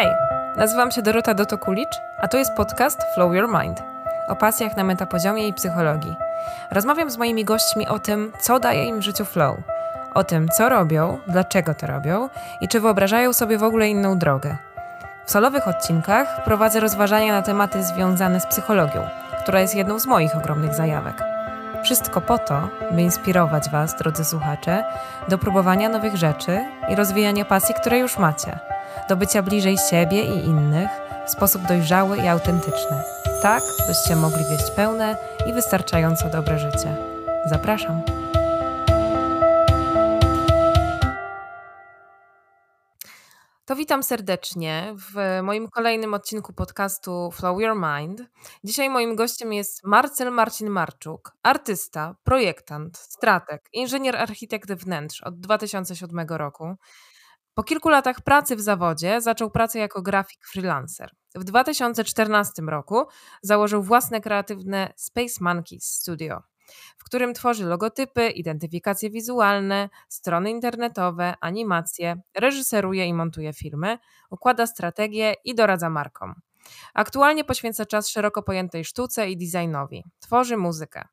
Hej, nazywam się Dorota Dotokulicz, a to jest podcast Flow Your Mind o pasjach na metapoziomie i psychologii. Rozmawiam z moimi gośćmi o tym, co daje im w życiu flow, o tym, co robią, dlaczego to robią i czy wyobrażają sobie w ogóle inną drogę. W solowych odcinkach prowadzę rozważania na tematy związane z psychologią, która jest jedną z moich ogromnych zajawek. Wszystko po to, by inspirować Was, drodzy słuchacze, do próbowania nowych rzeczy i rozwijania pasji, które już macie, do bycia bliżej siebie i innych w sposób dojrzały i autentyczny, tak byście mogli wieść pełne i wystarczająco dobre życie. Zapraszam. To witam serdecznie w moim kolejnym odcinku podcastu Flow Your Mind. Dzisiaj moim gościem jest Marcel Marcin Marczuk, artysta, projektant, strateg, inżynier architekt wnętrz od 2007 roku. Po kilku latach pracy w zawodzie zaczął pracę jako grafik freelancer. W 2014 roku założył własne kreatywne Space Monkeys Studio w którym tworzy logotypy, identyfikacje wizualne, strony internetowe, animacje, reżyseruje i montuje filmy, układa strategie i doradza markom. Aktualnie poświęca czas szeroko pojętej sztuce i designowi. Tworzy muzykę.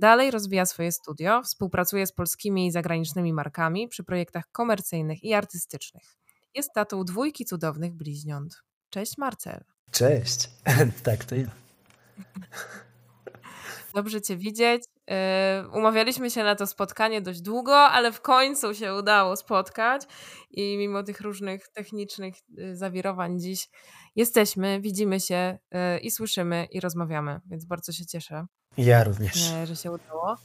Dalej rozwija swoje studio, współpracuje z polskimi i zagranicznymi markami przy projektach komercyjnych i artystycznych. Jest tatą dwójki cudownych bliźniąt. Cześć Marcel. Cześć. tak, to ja. Dobrze Cię widzieć. Yy, umawialiśmy się na to spotkanie dość długo, ale w końcu się udało spotkać i mimo tych różnych technicznych yy, zawirowań dziś jesteśmy, widzimy się yy, i słyszymy i rozmawiamy, więc bardzo się cieszę. Ja również. Że się udało.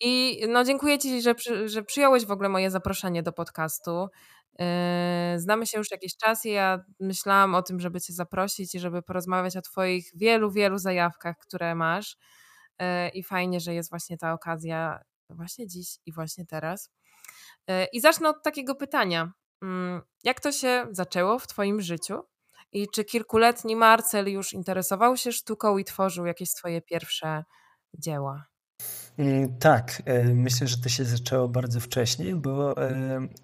I no, dziękuję Ci, że, przy, że przyjąłeś w ogóle moje zaproszenie do podcastu. Znamy się już jakiś czas i ja myślałam o tym, żeby Cię zaprosić i żeby porozmawiać o Twoich wielu, wielu zajawkach, które masz. E, i fajnie, że jest właśnie ta okazja właśnie dziś i właśnie teraz. E, I zacznę od takiego pytania. Mm, jak to się zaczęło w Twoim życiu? I czy kilkuletni Marcel już interesował się sztuką i tworzył jakieś swoje pierwsze dzieła? Mm, tak, e, myślę, że to się zaczęło bardzo wcześnie, bo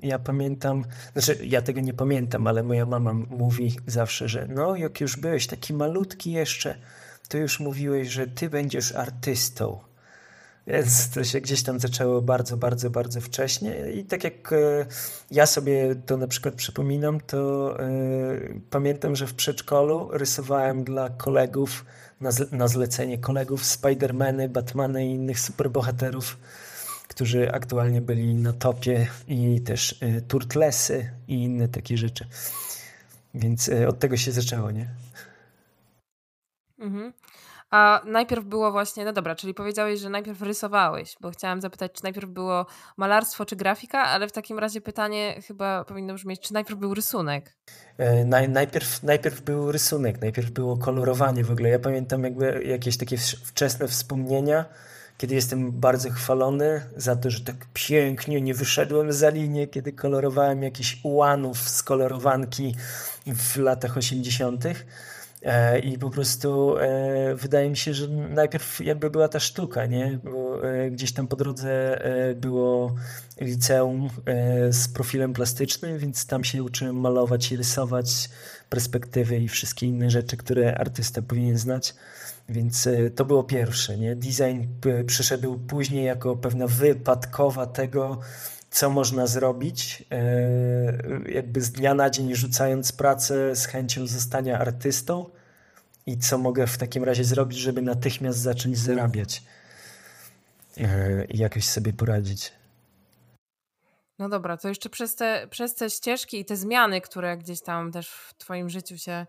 ja pamiętam, znaczy ja tego nie pamiętam, ale moja mama mówi zawsze, że no jak już byłeś taki malutki jeszcze, to już mówiłeś, że ty będziesz artystą. Więc to się gdzieś tam zaczęło bardzo, bardzo, bardzo wcześnie. I tak jak e, ja sobie to na przykład przypominam, to e, pamiętam, że w przedszkolu rysowałem dla kolegów, na, na zlecenie kolegów Spidermany, Batmany i innych superbohaterów, którzy aktualnie byli na topie i też e, turtlesy i inne takie rzeczy. Więc od tego się zaczęło, nie? Mhm. A najpierw było właśnie, no dobra, czyli powiedziałeś, że najpierw rysowałeś, bo chciałam zapytać, czy najpierw było malarstwo czy grafika, ale w takim razie pytanie chyba powinno brzmieć, czy najpierw był rysunek? E, naj, najpierw, najpierw był rysunek, najpierw było kolorowanie w ogóle. Ja pamiętam jakby jakieś takie wczesne wspomnienia, kiedy jestem bardzo chwalony za to, że tak pięknie nie wyszedłem za linię, kiedy kolorowałem jakiś ułanów z kolorowanki w latach 80 E, I po prostu e, wydaje mi się, że najpierw jakby była ta sztuka, nie? Bo e, gdzieś tam po drodze było liceum z profilem plastycznym, więc tam się uczyłem malować i rysować perspektywy i wszystkie inne rzeczy, które artysta powinien znać. Więc to było pierwsze, nie? Design przyszedł później jako pewna wypadkowa tego, co można zrobić, e, jakby z dnia na dzień rzucając pracę z chęcią zostania artystą i co mogę w takim razie zrobić, żeby natychmiast zacząć zarabiać e, i jakoś sobie poradzić. No dobra, to jeszcze przez te, przez te ścieżki i te zmiany, które gdzieś tam też w Twoim życiu się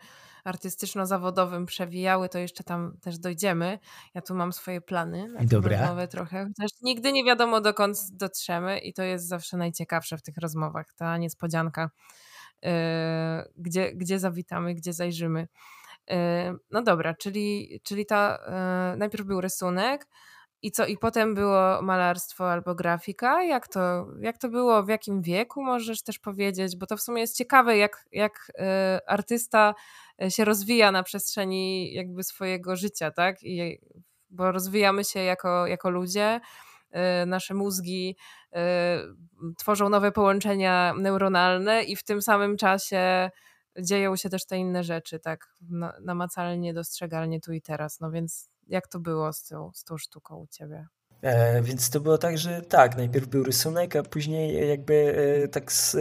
artystyczno-zawodowym przewijały, to jeszcze tam też dojdziemy. Ja tu mam swoje plany na Dobra. rozmowę trochę, chociaż nigdy nie wiadomo dokąd dotrzemy i to jest zawsze najciekawsze w tych rozmowach, ta niespodzianka, yy, gdzie, gdzie zawitamy, gdzie zajrzymy. Yy, no dobra, czyli, czyli ta, yy, najpierw był rysunek, i co, i potem było malarstwo albo grafika? Jak to, jak to było, w jakim wieku możesz też powiedzieć? Bo to w sumie jest ciekawe, jak, jak artysta się rozwija na przestrzeni jakby swojego życia, tak? I, bo rozwijamy się jako, jako ludzie, y, nasze mózgi tworzą nowe połączenia neuronalne i w tym samym czasie dzieją się też te inne rzeczy, tak namacalnie, dostrzegalnie tu i teraz. No więc jak to było z tą, z tą sztuką u ciebie? E, więc to było tak, że tak, najpierw był rysunek, a później jakby e, tak z, e,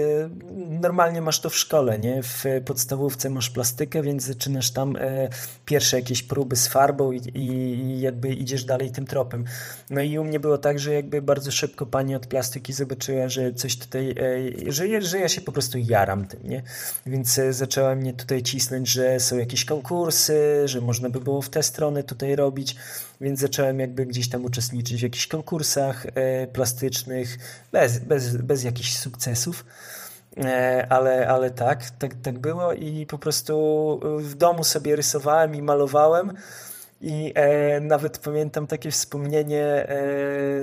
normalnie masz to w szkole, nie? W podstawówce masz plastykę, więc zaczynasz tam e, pierwsze jakieś próby z farbą i, i, jakby idziesz dalej tym tropem. No i u mnie było tak, że jakby bardzo szybko pani od plastyki zobaczyła, że coś tutaj, e, że, że ja się po prostu jaram tym, nie? Więc e, zaczęła mnie tutaj cisnąć, że są jakieś konkursy, że można by było w te strony tutaj robić, więc zacząłem jakby gdzieś tam uczestniczyć w jakichś konkursach e, plastycznych, bez, bez, bez jakichś sukcesów. E, ale, ale tak, tak, tak było i po prostu w domu sobie rysowałem i malowałem. I e, nawet pamiętam takie wspomnienie e,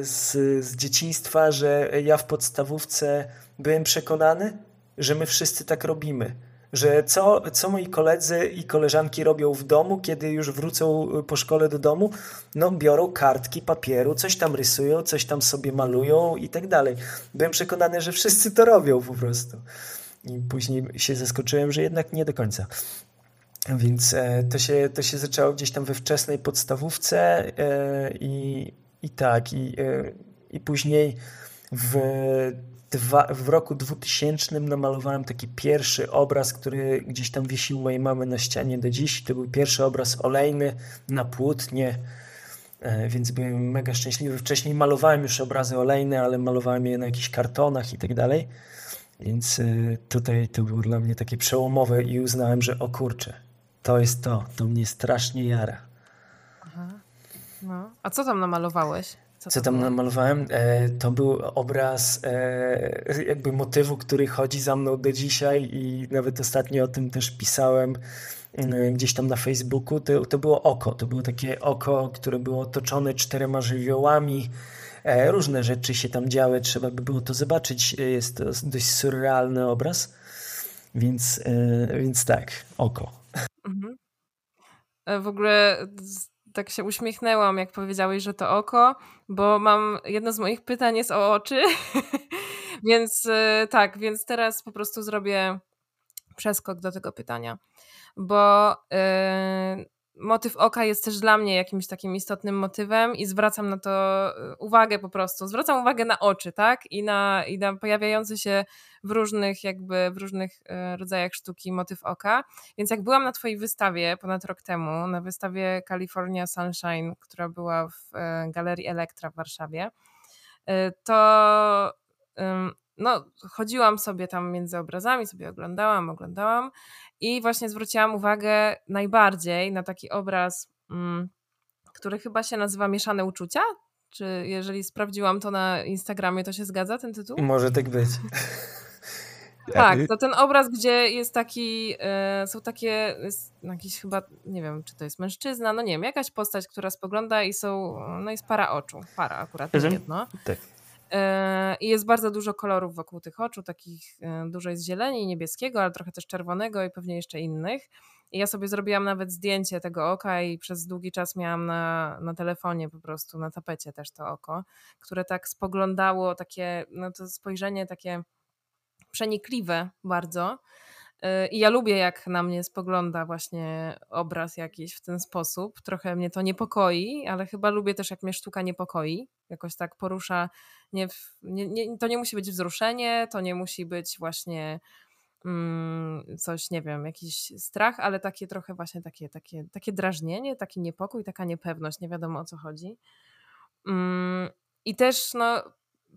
z, z dzieciństwa, że ja w podstawówce byłem przekonany, że my wszyscy tak robimy że co, co moi koledzy i koleżanki robią w domu, kiedy już wrócą po szkole do domu, no biorą kartki papieru, coś tam rysują, coś tam sobie malują i tak dalej. Byłem przekonany, że wszyscy to robią po prostu. I później się zaskoczyłem, że jednak nie do końca. Więc e, to, się, to się zaczęło gdzieś tam we wczesnej podstawówce e, i, i tak, i, e, i później w dwa, w roku 2000 namalowałem taki pierwszy obraz, który gdzieś tam wiesił mojej mamy na ścianie do dziś. To był pierwszy obraz olejny na płótnie, e, więc byłem mega szczęśliwy. Wcześniej malowałem już obrazy olejne, ale malowałem je na jakichś kartonach i tak dalej. Więc e, tutaj to było dla mnie takie przełomowe i uznałem, że o kurczę, to jest to, to mnie strasznie jara. Aha. No. A co tam namalowałeś? Co, co tam było? namalowałem? E, to był obraz e, jakby motywu, który chodzi za mną do dzisiaj i nawet ostatnio o tym też pisałem e, gdzieś tam na Facebooku. To, to było oko. To było takie oko, które było otoczone czterema żywiołami. E, różne rzeczy się tam działy, trzeba by było to zobaczyć. E, jest to dość surrealny obraz. Więc, więc tak, oko. Mhm. W ogóle tak się uśmiechnęłam, jak powiedziałeś, że to oko, bo mam jedno z moich pytań jest o oczy. więc y, tak, więc teraz po prostu zrobię przeskok do tego pytania. Bo yy, motyw oka jest też dla mnie jakimś takim istotnym motywem i zwracam na to y, uwagę po prostu. Zwracam uwagę na oczy, tak? I na, i na pojawiający się w różnych jakby, w różnych y, rodzajach sztuki motyw oka. Więc jak byłam na twojej wystawie ponad rok temu, na wystawie California Sunshine, która była w y, Galerii Elektra w Warszawie, to no, chodziłam sobie tam między obrazami, sobie oglądałam, oglądałam i właśnie zwróciłam uwagę najbardziej na taki obraz, mm, który chyba się nazywa Mieszane Uczucia. Czy jeżeli sprawdziłam to na Instagramie, to się zgadza ten tytuł? Może tak być. Tak, to ten obraz, gdzie jest taki, e, są takie, jest jakiś chyba, nie wiem, czy to jest mężczyzna, no nie wiem, jakaś postać, która spogląda i są, no jest para oczu, para akurat, jedno. Tak. E, I jest bardzo dużo kolorów wokół tych oczu, takich e, dużo jest zieleni, niebieskiego, ale trochę też czerwonego i pewnie jeszcze innych. I ja sobie zrobiłam nawet zdjęcie tego oka i przez długi czas miałam na, na telefonie po prostu, na tapecie też to oko, które tak spoglądało, takie, no to spojrzenie takie przenikliwe bardzo. E, I ja lubię, jak na mnie spogląda właśnie obraz jakiś w ten sposób. Trochę mnie to niepokoi, ale chyba lubię też, jak mnie sztuka niepokoi. Jakoś tak porusza. Nie, nie, nie to nie musi być wzruszenie, to nie musi być właśnie mm, coś, nie wiem, jakiś strach, ale takie trochę właśnie takie, takie, takie drażnienie, taki niepokój, taka niepewność, nie wiadomo o co chodzi. Mm, I też no,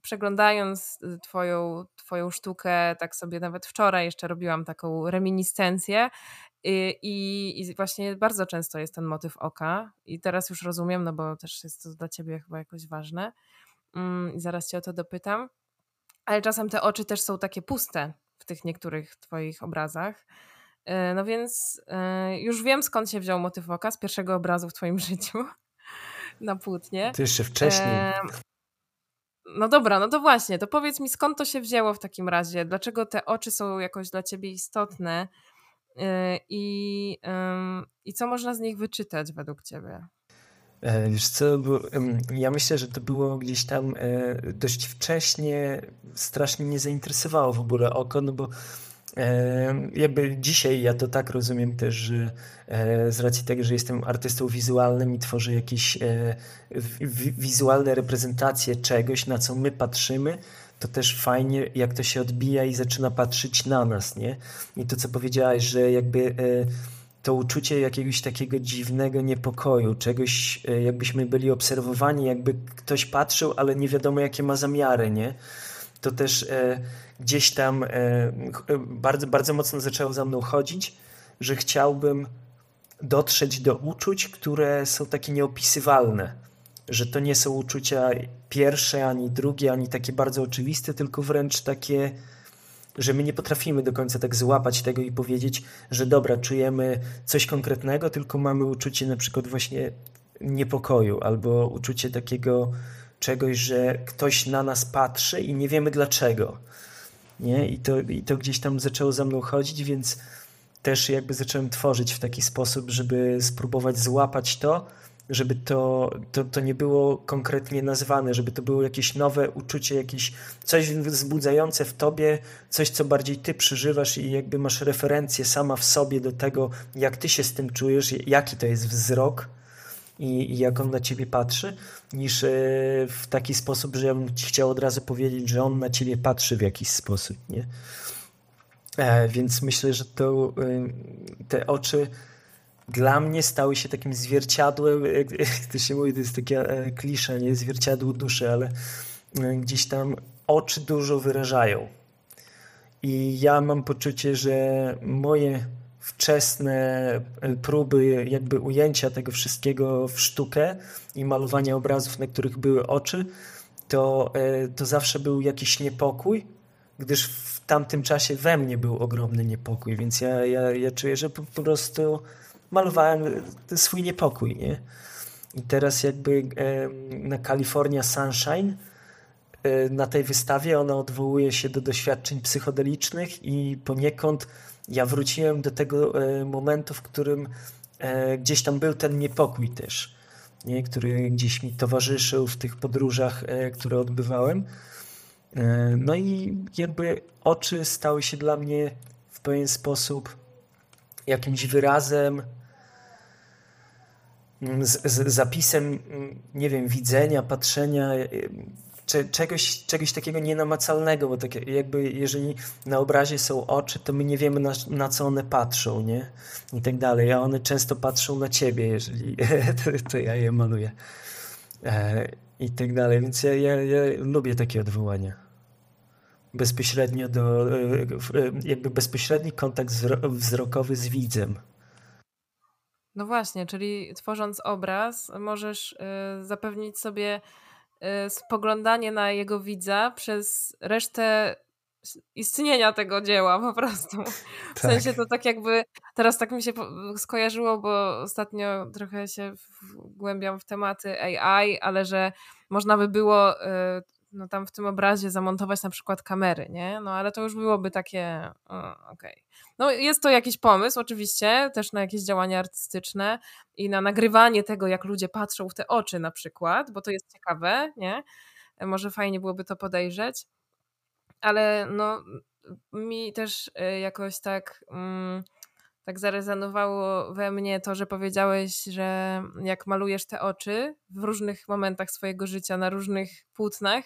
przeglądając y, twoją, twoją sztukę, tak sobie nawet wczoraj jeszcze robiłam taką reminiscencję i, i, i, właśnie bardzo często jest ten motyw oka i teraz już rozumiem, no bo też jest to dla ciebie chyba jakoś ważne mm, i zaraz cię o to dopytam, ale czasem te oczy też są takie puste w tych niektórych twoich obrazach. Y, no więc y, już wiem skąd się wziął motyw oka z pierwszego obrazu w twoim życiu na płótnie. To jeszcze wcześniej. E no dobra, no to właśnie, to powiedz mi skąd to się wzięło w takim razie? Dlaczego te oczy są jakoś dla ciebie istotne y, i, i co można z nich wyczytać według ciebie? E, wiesz co, ja myślę, że to było gdzieś tam e, dość wcześnie, strasznie mnie zainteresowało w ogóle oko, no bo jakby dzisiaj ja to tak rozumiem też, że z racji tego, że jestem artystą wizualnym i tworzę jakieś wizualne reprezentacje czegoś, na co my patrzymy, to też fajnie, jak to się odbija i zaczyna patrzeć na nas, nie? I to, co powiedziałaś, że jakby e, to uczucie jakiegoś takiego dziwnego niepokoju, czegoś, e, jakbyśmy byli obserwowani, jakby ktoś patrzył, ale nie wiadomo, jakie ma zamiary, nie? To też e, gdzieś tam bardzo, bardzo mocno zaczęło za mną chodzić, że chciałbym dotrzeć do uczuć, które są takie nieopisywalne. Że to nie są uczucia pierwsze, ani drugie, ani takie bardzo oczywiste, tylko wręcz takie, że my nie potrafimy do końca tak złapać tego i powiedzieć, że dobra, czujemy coś konkretnego, tylko mamy uczucie na przykład właśnie niepokoju albo uczucie takiego czegoś, że ktoś na nas patrzy i nie wiemy dlaczego. Nie? I, to, I to gdzieś tam zaczęło za mną chodzić, więc też jakby zacząłem tworzyć w taki sposób, żeby spróbować złapać to, żeby to, to, to nie było konkretnie nazwane, żeby to było jakieś nowe uczucie, jakieś coś wzbudzające w tobie, coś, co bardziej ty przeżywasz i jakby masz referencję sama w sobie do tego, jak ty się z tym czujesz, jaki to jest wzrok i, i jak on na ciebie patrzy, niż e, w taki sposób, że ja bym ci chciał od razu powiedzieć, że on na ciebie patrzy w jakiś sposób, nie? E, więc myślę, że to e, te oczy dla mnie stały się takim zwierciadłem, to się mówi, to jest takie e, klisze, nie zwierciadło duszy, ale gdzieś tam oczy dużo wyrażają. I ja mam poczucie, że moje wczesne e, próby jakby ujęcia tego wszystkiego w sztukę i malowania obrazów, na których były oczy, to, to zawsze był jakiś niepokój, gdyż w tamtym czasie we mnie był ogromny niepokój, więc ja, ja, ja czuję, że po, po prostu malowałem swój niepokój, nie? I teraz jakby na California Sunshine e, na tej wystawie ona odwołuje się do doświadczeń psychodelicznych i poniekąd ja wróciłem do tego e, momentu, w którym e, gdzieś tam był ten niepokój też, nie? który gdzieś mi towarzyszył w tych podróżach, które odbywałem. No i jakby oczy stały się dla mnie w pewien sposób jakimś wyrazem z, z zapisem, nie wiem, widzenia, patrzenia, e, czegoś, czegoś takiego nienamacalnego, bo tak jakby jeżeli na obrazie są oczy, to my nie wiemy na, na co one patrzą, nie? I tak dalej, a one często patrzą na ciebie, jeżeli to, to ja je maluję. E, I tak dalej, więc ja, ja, ja lubię takie odwołania. Bezpośrednio do, e, jakby bezpośredni kontakt wzrokowy z widzem. No właśnie, czyli tworząc obraz, możesz y, zapewnić sobie spoglądanie na jego widza przez resztę istnienia tego dzieła po prostu. W tak. sensie to tak jakby, teraz tak mi się skojarzyło, bo ostatnio trochę się wgłębiam w tematy AI, ale że można by było y, no tam w tym obrazie zamontować na przykład kamery, nie? No ale to już byłoby takie, okej. Okay. No jest to jakiś pomysł oczywiście, też na jakieś działania artystyczne i na nagrywanie tego, jak ludzie patrzą w te oczy na przykład, bo to jest ciekawe, nie? Może fajnie byłoby to podejrzeć, ale no mi też y, jakoś tak... Mm, tak zarezonowało we mnie to, że powiedziałeś, że jak malujesz te oczy w różnych momentach swojego życia, na różnych płótnach,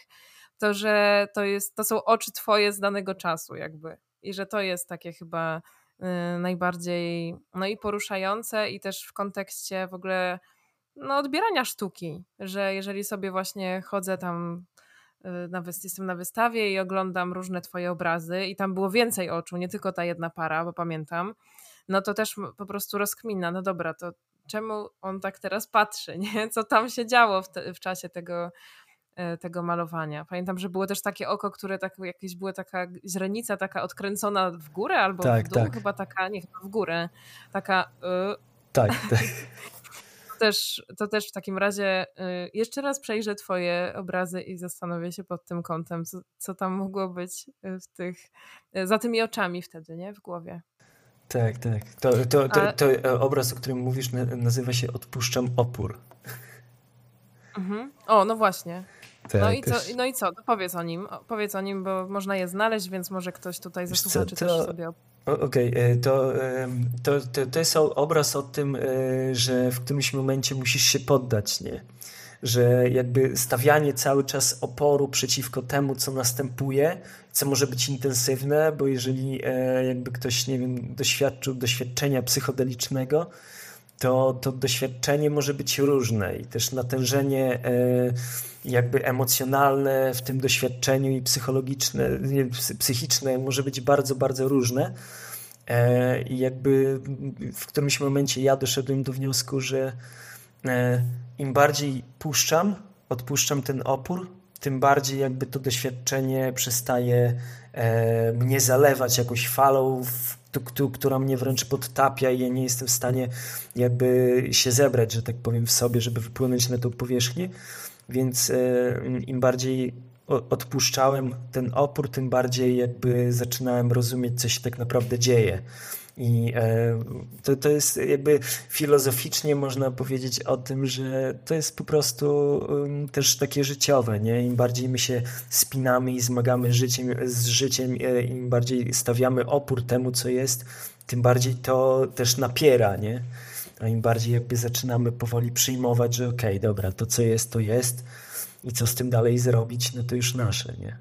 to że to, jest, to są oczy twoje z danego czasu jakby. I że to jest takie chyba y, najbardziej no i poruszające i też w kontekście w ogóle no, odbierania sztuki, że jeżeli sobie właśnie chodzę tam y, na jestem na wystawie i oglądam różne twoje obrazy i tam było więcej oczu, nie tylko ta jedna para, bo pamiętam, no to też po prostu rozkmina, no dobra, to czemu on tak teraz patrzy, nie? Co tam się działo w, te, w czasie tego, tego malowania. Pamiętam, że było też takie oko, które tak jakieś była taka źrenica taka odkręcona w górę albo tak, w dół, tak. chyba taka, nie chyba w górę, taka... Y tak, tak. To też, to też w takim razie y, jeszcze raz przejrzę twoje obrazy i zastanowię się pod tym kątem, co, co tam mogło być w tych, za tymi oczami wtedy, nie? W głowie. Tak, tak. To, to, to, to e, obraz, o którym mówisz, nazywa się Odpuszczam opór. Mhm. O, no właśnie. Tak, no, i co, no i co? To powiedz o nim. Powiedz o nim, bo można je znaleźć, więc może ktoś tutaj ze słuchaczy to... też sobie... Okej, okay, e, to, to, to, to jest obraz o tym, e, że w którymś momencie musisz się poddać, nie? Że jakby stawianie cały czas oporu przeciwko temu, co następuje, co może być intensywne, bo jeżeli e, jakby ktoś, nie wiem, doświadczył doświadczenia psychodelicznego, to, to doświadczenie może być różne i też natężenie e, jakby emocjonalne w tym doświadczeniu i psychologiczne, psychiczne może być bardzo, bardzo różne. E, I jakby w którymś momencie ja doszedłem do wniosku, że e, im bardziej puszczam, odpuszczam ten opór, tym bardziej jakby to doświadczenie przestaje mnie zalewać jakąś falą, która mnie wręcz podtapia i ja nie jestem w stanie jakby się zebrać, że tak powiem, w sobie, żeby wypłynąć na tą powierzchnię. Więc e, im bardziej odpuszczałem ten opór, tym bardziej jakby zaczynałem rozumieć, co się tak naprawdę dzieje. I e, to, to jest jakby filozoficznie można powiedzieć o tym, że to jest po prostu też takie życiowe, nie? Im bardziej my się spinamy i zmagamy życiem, z życiem, e, im bardziej stawiamy opór temu, co jest, tym bardziej to też napiera, nie? A im bardziej jakby zaczynamy powoli przyjmować, że okej, okay, dobra, to co jest, to jest i co z tym dalej zrobić, no to już nasze, nie?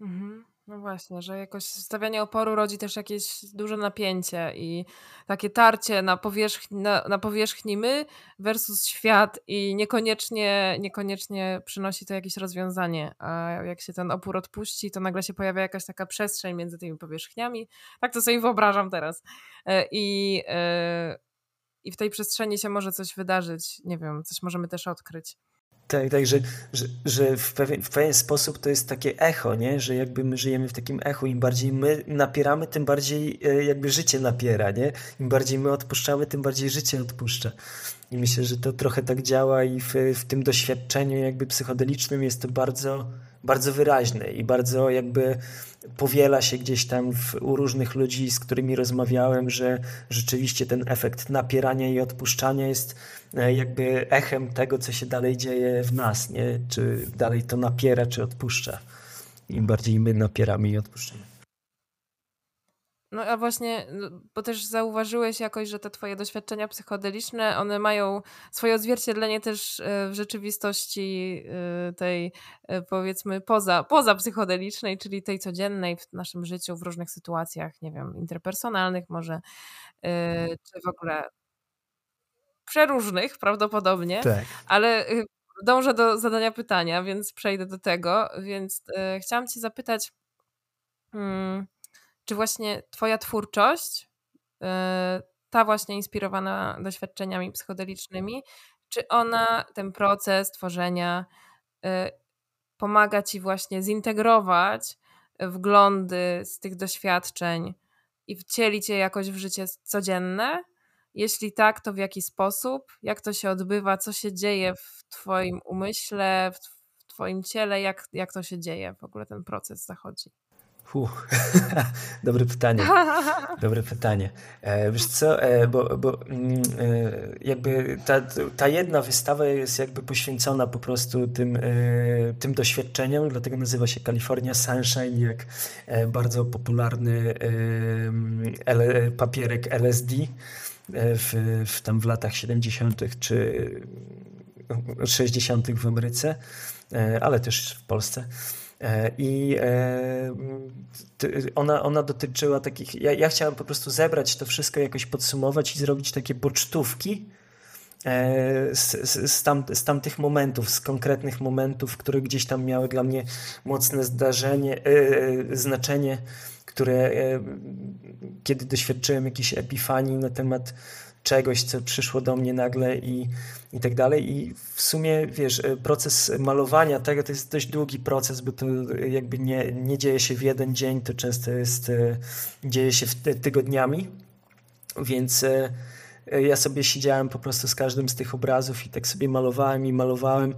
Mhm. No właśnie, że jakoś stawianie oporu rodzi też jakieś duże napięcie i takie tarcie na powierzchni, na, na powierzchni my versus świat i niekoniecznie, niekoniecznie przynosi to jakieś rozwiązanie. A jak się ten opór odpuści, to nagle się pojawia jakaś taka przestrzeń między tymi powierzchniami. Tak to sobie wyobrażam teraz. E, I, e, i w tej przestrzeni się może coś wydarzyć. Nie wiem, coś możemy też odkryć. Tak, tak, że, że, że w, pewien, w pewien sposób to jest takie echo, nie? że jakby my żyjemy w takim echu, im bardziej my napieramy, tym bardziej e, jakby życie napiera, nie? Im bardziej my odpuszczamy, tym bardziej życie odpuszcza. I myślę, że to trochę tak działa i w, w tym doświadczeniu jakby psychodelicznym jest to bardzo, bardzo wyraźne i bardzo jakby powiela się gdzieś tam w, u różnych ludzi, z którymi rozmawiałem, że rzeczywiście ten efekt napierania i odpuszczania jest e, jakby echem tego, co się dalej dzieje w nas, nie? Czy dalej to napiera, czy odpuszcza. Im bardziej my napieramy i odpuszczamy. No a właśnie, no, bo też zauważyłeś jakoś, że te twoje doświadczenia psychodeliczne, one mają swoje odzwierciedlenie też e, w rzeczywistości e, tej e, powiedzmy poza, poza psychodelicznej, czyli tej codziennej w naszym życiu, w różnych sytuacjach, nie wiem, interpersonalnych może, czy w ogóle przeróżnych prawdopodobnie, tak. ale dążę do zadania pytania, więc przejdę do tego, więc chciałam cię zapytać, hmm, czy właśnie Twoja twórczość, e, ta właśnie inspirowana doświadczeniami psychodelicznymi, czy ona, ten proces tworzenia, e, pomaga Ci właśnie zintegrować wglądy z tych doświadczeń i wcielić je jakoś w życie codzienne? Jeśli tak, to w jaki sposób? Jak to się odbywa? Co się dzieje w Twoim umyśle, w Twoim ciele? Jak, jak to się dzieje? W ogóle ten proces zachodzi? Fuh. Dobre pytanie. Dobre pytanie. E, wiesz co, e, bo, bo mm, e, jakby ta, ta jedna wystawa jest jakby poświęcona po prostu tym, tym doświadczeniom, dlatego nazywa się California Sunshine, jak bardzo popularny papierek LSD w, w tam w latach 70. czy 60. w Ameryce, ale też w Polsce. E, I e, ona, ona dotyczyła takich. Ja, ja chciałem po prostu zebrać to wszystko, jakoś podsumować i zrobić takie pocztówki e, z, z, z, tam, z tamtych momentów, z konkretnych momentów, które gdzieś tam miały dla mnie mocne zdarzenie, znaczenie, które kiedy doświadczyłem jakiejś epifanii na temat czegoś, co przyszło do mnie nagle i, i tak dalej. I w sumie, wiesz, e, proces malowania tego to jest dość długi proces, bo to jakby nie, nie dzieje się w jeden dzień, to często jest, e, dzieje się w tygodniami, więc e, ja sobie siedziałem po prostu z każdym z tych obrazów i tak sobie malowałem i malowałem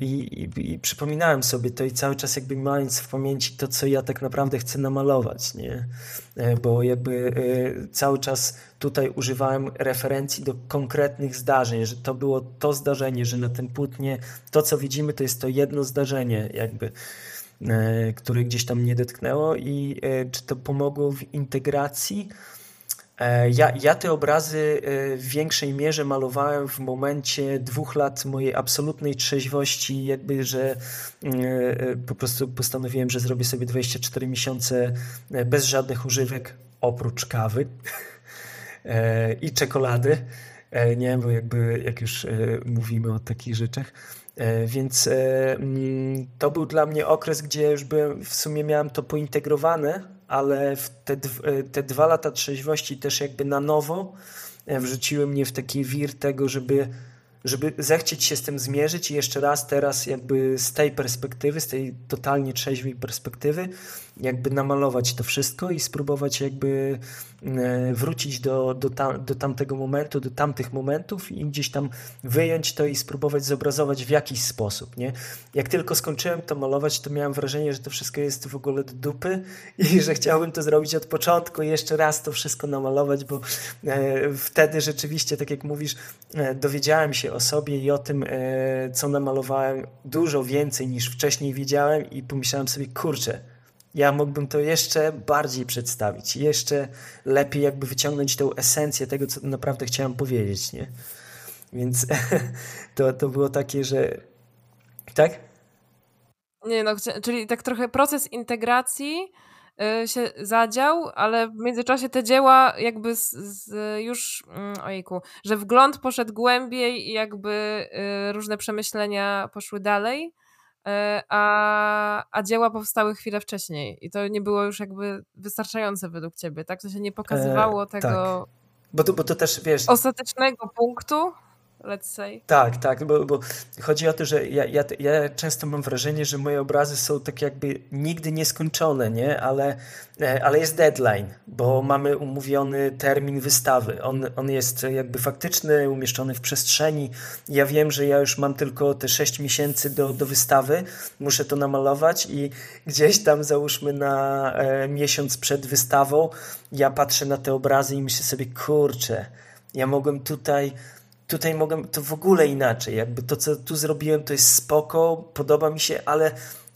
I, i, I, przypominałem sobie to i cały czas jakby mając w pamięci to, co ja tak naprawdę chcę namalować, nie? E, bo jakby e, cały czas tutaj używałem referencji do konkretnych zdarzeń, że to było to zdarzenie, że na tym płótnie to, co widzimy, to jest to jedno zdarzenie jakby które gdzieś tam mnie dotknęło i czy to pomogło w integracji E, ja, ja te obrazy e, w większej mierze malowałem w momencie dwóch lat mojej absolutnej trzeźwości, jakby, że e, po prostu postanowiłem, że zrobię sobie 24 miesiące bez żadnych używek, oprócz kawy i czekolady. Nie, bo jakby jak już mówimy o takich rzeczach. Więc mm, to był dla mnie okres, gdzie już byłem, w sumie miałem to pointegrowane, ale te, e, te dwa lata trzeźwości też jakby na nowo e, wrzuciły mnie w taki wir tego, żeby żeby zechcieć się z tym zmierzyć i jeszcze raz teraz jakby z tej perspektywy, z tej totalnie trzeźwej perspektywy, jakby namalować to wszystko i spróbować jakby e, wrócić do, do, tam, do tamtego momentu, do tamtych momentów i gdzieś tam wyjąć to i spróbować zobrazować w jakiś sposób, nie? Jak tylko skończyłem to malować, to miałem wrażenie, że to wszystko jest w ogóle do dupy i że chciałbym to zrobić od początku jeszcze raz to wszystko namalować, bo e, wtedy rzeczywiście, tak jak mówisz, e, dowiedziałem się o sobie i o tym, co namalowałem dużo więcej niż wcześniej wiedziałem i pomyślałem sobie, kurczę, ja mógłbym to jeszcze bardziej przedstawić, jeszcze lepiej jakby wyciągnąć tę esencję tego, co naprawdę chciałem powiedzieć, nie? Więc to, to było takie, że... Tak? Nie no, czyli tak trochę proces integracji y, się zadział, ale w międzyczasie te dzieła jakby z, z już, mm, ojejku, że wgląd poszedł głębiej i jakby y, różne przemyślenia poszły dalej, a, a dzieła powstały chwilę wcześniej i to nie było już jakby wystarczające według ciebie, tak? To się nie pokazywało e, tego... Tak. Bo to, bo to też, wiesz... Ostatecznego punktu, let's say. Tak, tak, bo, bo chodzi o to, że ja, ja, ja często mam wrażenie, że moje obrazy są tak jakby nigdy nieskończone, nie? Ale, e, ale jest deadline, bo mamy umówiony termin wystawy. On, on jest jakby faktyczny, umieszczony w przestrzeni. Ja wiem, że ja już mam tylko te 6 miesięcy do, do wystawy, muszę to namalować i gdzieś tam załóżmy na e, miesiąc przed wystawą ja patrzę na te obrazy i myślę sobie, kurczę, ja mogłem tutaj tutaj mogę to w ogóle inaczej. Jakby to, co tu zrobiłem, to jest spoko, podoba mi się, ale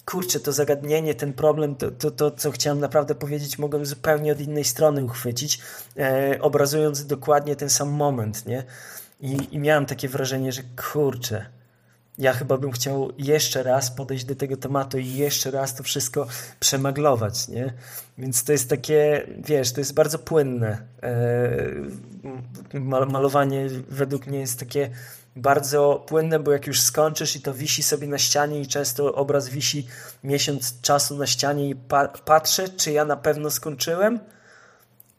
kurczę, to zagadnienie, ten problem, to, to, to co chciałem naprawdę powiedzieć, mogłem zupełnie od innej strony uchwycić, e, obrazując dokładnie ten sam moment, nie? I, I miałem takie wrażenie, że kurczę, ja chyba bym chciał jeszcze raz podejść do tego tematu i jeszcze raz to wszystko przemaglować, nie? Więc to jest takie, wiesz, to jest bardzo płynne. E, malowanie według mnie jest takie bardzo płynne, bo jak już skończysz i to wisi sobie na ścianie i często obraz wisi miesiąc czasu na ścianie i pa patrzę, czy ja na pewno skończyłem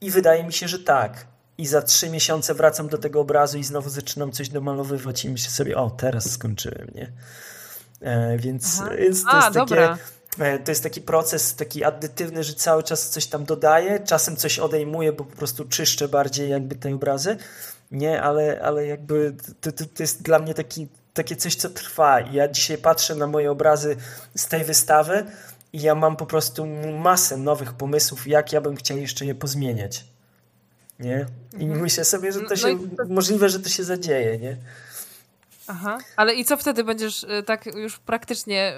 i wydaje mi się, że tak i za trzy miesiące wracam do tego obrazu i znowu zaczynam coś domalowywać i myślę sobie, o, teraz skończyłem, nie? E, więc, więc to, A, jest takie, e, to jest taki proces taki addytywny, że cały czas coś tam dodaję, czasem coś odejmuję, bo po prostu czyszczę bardziej jakby te obrazy, nie, ale, ale jakby to, to, to jest dla mnie taki, takie coś, co trwa. Ja dzisiaj patrzę na moje obrazy z tej wystawy i ja mam po prostu masę nowych pomysłów, jak ja bym chciał jeszcze je pozmieniać nie? I mhm. myślę sobie, że to no się, no możliwe, że to się zadzieje, nie? Aha, ale i co wtedy będziesz, y, tak już praktycznie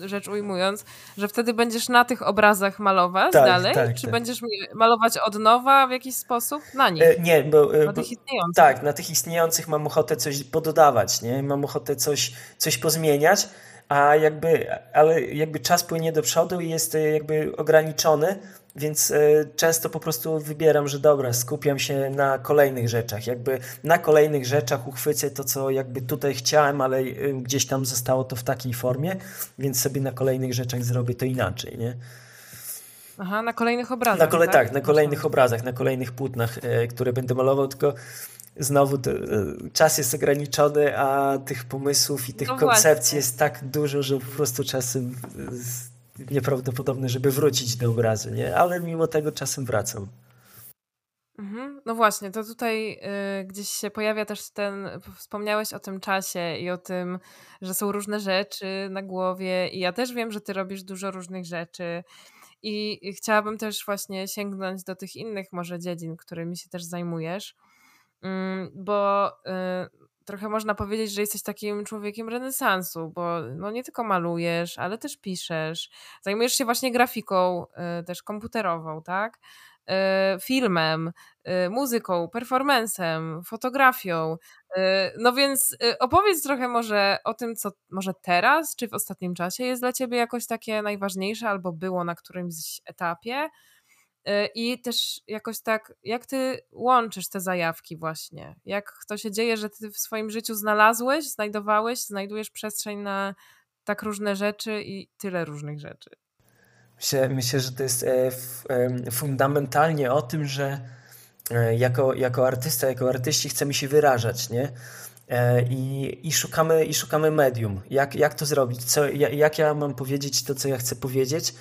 y, rzecz ujmując, że wtedy będziesz na tych obrazach malować tak, dalej? Tak, czy tak. będziesz malować od nowa w jakiś sposób na nich? E, nie, bo... E, na tych istniejących. Tak, na tych istniejących mam ochotę coś pododawać, nie? Mam ochotę coś, coś pozmieniać, a jakby, ale jakby czas płynie do przodu i jest e, jakby ograniczony, więc e, często po prostu wybieram, że dobra, skupiam się na kolejnych rzeczach. Jakby na kolejnych rzeczach uchwycę to, co jakby tutaj chciałem, ale e, gdzieś tam zostało to w takiej formie, więc sobie na kolejnych rzeczach zrobię to inaczej, nie? Aha, na kolejnych obrazach. Na kole tak? tak, na kolejnych obrazach, na kolejnych płótnach, e, które będę malował, tylko znowu to, czas jest ograniczony, a tych pomysłów i tych no koncepcji jest tak dużo, że po prostu czasem nieprawdopodobne, żeby wrócić do obrazu, nie? Ale mimo tego czasem wracam. Mhm. No właśnie, to tutaj y, gdzieś się pojawia też ten, wspomniałeś o tym czasie i o tym, że są różne rzeczy na głowie i ja też wiem, że ty robisz dużo różnych rzeczy i chciałabym też właśnie sięgnąć do tych innych może dziedzin, którymi się też zajmujesz, mm, bo y, trochę można powiedzieć, że jesteś takim człowiekiem renesansu, bo no nie tylko malujesz, ale też piszesz, zajmujesz się właśnie grafiką y, też komputerową, tak? Y, filmem, y, muzyką, performancem, fotografią. No więc opowiedz trochę może o tym, co może teraz, czy w ostatnim czasie jest dla ciebie jakoś takie najważniejsze, albo było na którymś etapie. I też jakoś tak, jak ty łączysz te zajawki właśnie? Jak to się dzieje, że ty w swoim życiu znalazłeś, znajdowałeś, znajdujesz przestrzeń na tak różne rzeczy i tyle różnych rzeczy? Myślę, myślę, że to jest e, fundamentalnie o tym, że e, jako, jako artysta, jako artyści chcemy się wyrażać, nie? E, I, i, szukamy, I szukamy medium. Jak, jak to zrobić? Co, jak ja mam powiedzieć to, co ja chcę powiedzieć?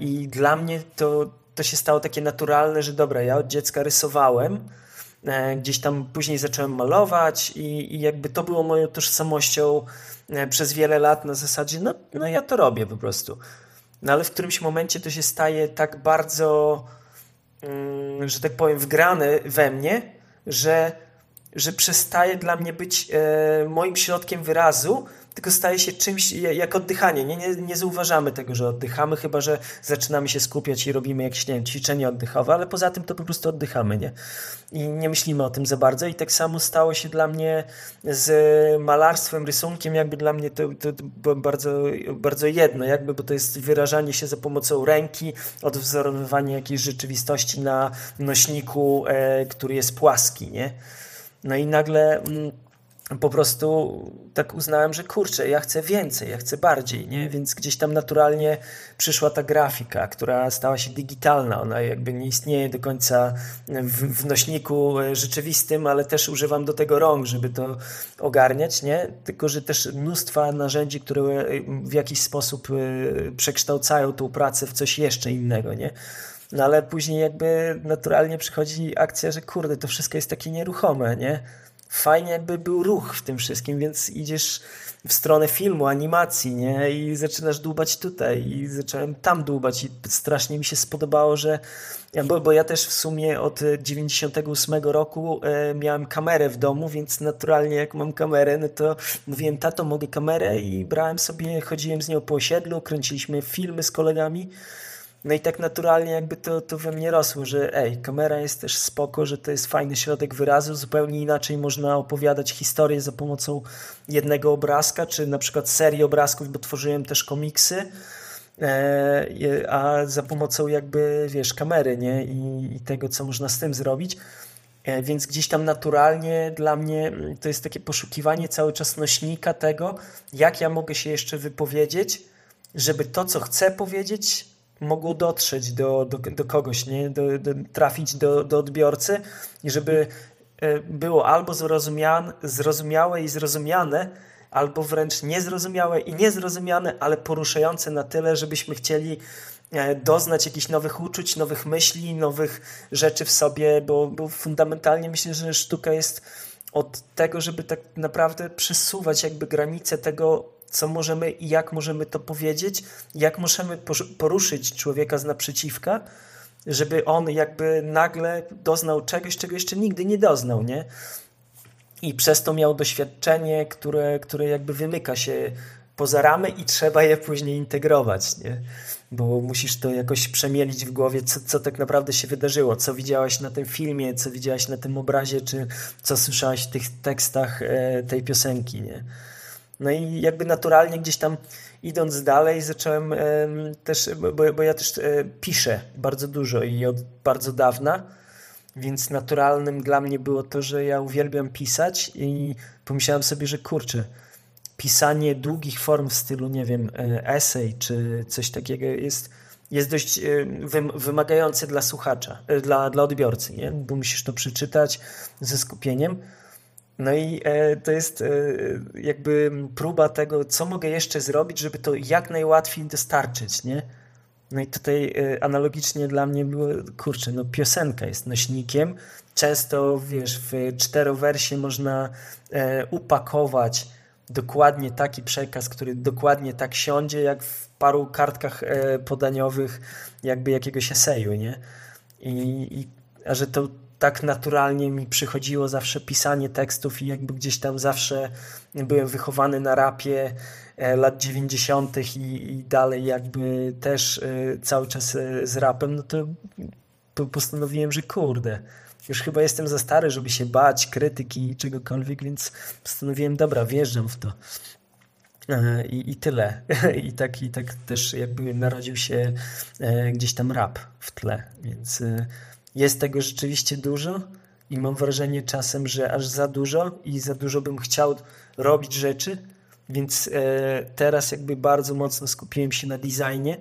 I dla mnie to, to się stało takie naturalne, że dobra, ja od dziecka rysowałem, gdzieś tam później zacząłem malować i, i jakby to było moją tożsamością przez wiele lat na zasadzie, no, no ja to robię po prostu. No ale w którymś momencie to się staje tak bardzo, mm, że tak powiem, wgrane we mnie, że, że przestaje dla mnie być e, moim środkiem wyrazu, tylko staje się czymś jak oddychanie. Nie, nie, nie zauważamy tego, że oddychamy, chyba że zaczynamy się skupiać i robimy jakieś nie ćwiczenie oddechowe, ale poza tym to po prostu oddychamy, nie? I nie myślimy o tym za bardzo. I tak samo stało się dla mnie z malarstwem, rysunkiem, jakby dla mnie to, to, bardzo, bardzo jedno, jakby, bo to jest wyrażanie się za pomocą ręki, odwzorowywanie jakiejś rzeczywistości na nośniku, e, który jest płaski, nie? No i nagle. Mm, po prostu tak uznałem, że kurczę, ja chcę więcej, ja chcę bardziej, nie? Więc gdzieś tam naturalnie przyszła ta grafika, która stała się digitalna. Ona jakby nie istnieje do końca w, w nośniku e, rzeczywistym, ale też używam do tego rąk, żeby to ogarniać, nie? Tylko, że też mnóstwa narzędzi, które e, w jakiś sposób e, przekształcają tą pracę w coś jeszcze innego, nie? No ale później jakby naturalnie przychodzi akcja, że kurde, to wszystko jest takie nieruchome, nie? Fajnie jakby był ruch w tym wszystkim, więc idziesz w stronę filmu, animacji, nie? I zaczynasz dłubać tutaj i zacząłem tam dłubać i strasznie mi się spodobało, że bo, bo ja też w sumie od 98 roku e, miałem kamerę w domu, więc naturalnie jak mam kamerę, no to mówiłem, tato, mogę kamerę i brałem sobie, chodziłem z nią po osiedlu, kręciliśmy filmy z kolegami no i tak naturalnie jakby to, to we mnie rosło, że ej, kamera jest też spoko, że to jest fajny środek wyrazu, zupełnie inaczej można opowiadać historię za pomocą jednego obrazka, czy na przykład serii obrazków, bo tworzyłem też komiksy, e, a za pomocą jakby, wiesz, kamery, nie? I, i tego, co można z tym zrobić. E, więc gdzieś tam naturalnie dla mnie mm, to jest takie poszukiwanie cały czas nośnika tego, jak ja mogę się jeszcze wypowiedzieć, żeby to, co chcę powiedzieć, mogło dotrzeć do, do, do kogoś, nie? Do, do, trafić do, do odbiorcy i żeby e, było albo zrozumiałe i zrozumiane, albo wręcz niezrozumiałe i niezrozumiane, ale poruszające na tyle, żebyśmy chcieli e, doznać jakichś nowych uczuć, nowych myśli, nowych rzeczy w sobie, bo, bo fundamentalnie myślę, że sztuka jest od tego, żeby tak naprawdę przesuwać jakby granice tego, co możemy i jak możemy to powiedzieć, jak możemy poruszyć człowieka z naprzeciwka, żeby on jakby nagle doznał czegoś, czego jeszcze nigdy nie doznał, nie? I przez to miał doświadczenie, które, które jakby wymyka się poza ramy i trzeba je później integrować, nie? Bo musisz to jakoś przemielić w głowie, co, co tak naprawdę się wydarzyło, co widziałaś na tym filmie, co widziałaś na tym obrazie, czy co słyszałaś w tych tekstach e, tej piosenki, nie? No i jakby naturalnie gdzieś tam idąc dalej zacząłem też, bo, bo ja też e, piszę bardzo dużo i od bardzo dawna, więc naturalnym dla mnie było to, że ja uwielbiam pisać i pomyślałem sobie, że kurczę, pisanie długich form w stylu, nie wiem, e, esej czy coś takiego jest, jest dość e, wymagające dla słuchacza, dla, dla odbiorcy, nie? bo musisz to przeczytać ze skupieniem. No i e, to jest e, jakby próba tego, co mogę jeszcze zrobić, żeby to jak najłatwiej dostarczyć, nie? No i tutaj e, analogicznie dla mnie było, kurczę, no piosenka jest nośnikiem. Często, wiesz, w czterowersie można e, upakować dokładnie taki przekaz, który dokładnie tak siądzie, jak w paru kartkach e, podaniowych jakby jakiegoś eseju, nie? I, i a że to tak naturalnie mi przychodziło zawsze pisanie tekstów i jakby gdzieś tam zawsze byłem wychowany na rapie e, lat 90. I, i dalej jakby też e, cały czas e, z rapem, no to postanowiłem, że kurde, już chyba jestem za stary, żeby się bać krytyki i czegokolwiek, więc postanowiłem, dobra, wjeżdżam w to. I, I tyle. I tak, I tak też jakby narodził się gdzieś tam rap w tle, więc jest tego rzeczywiście dużo i mam wrażenie czasem, że aż za dużo i za dużo bym chciał robić rzeczy, więc e, teraz jakby bardzo mocno skupiłem się na designie,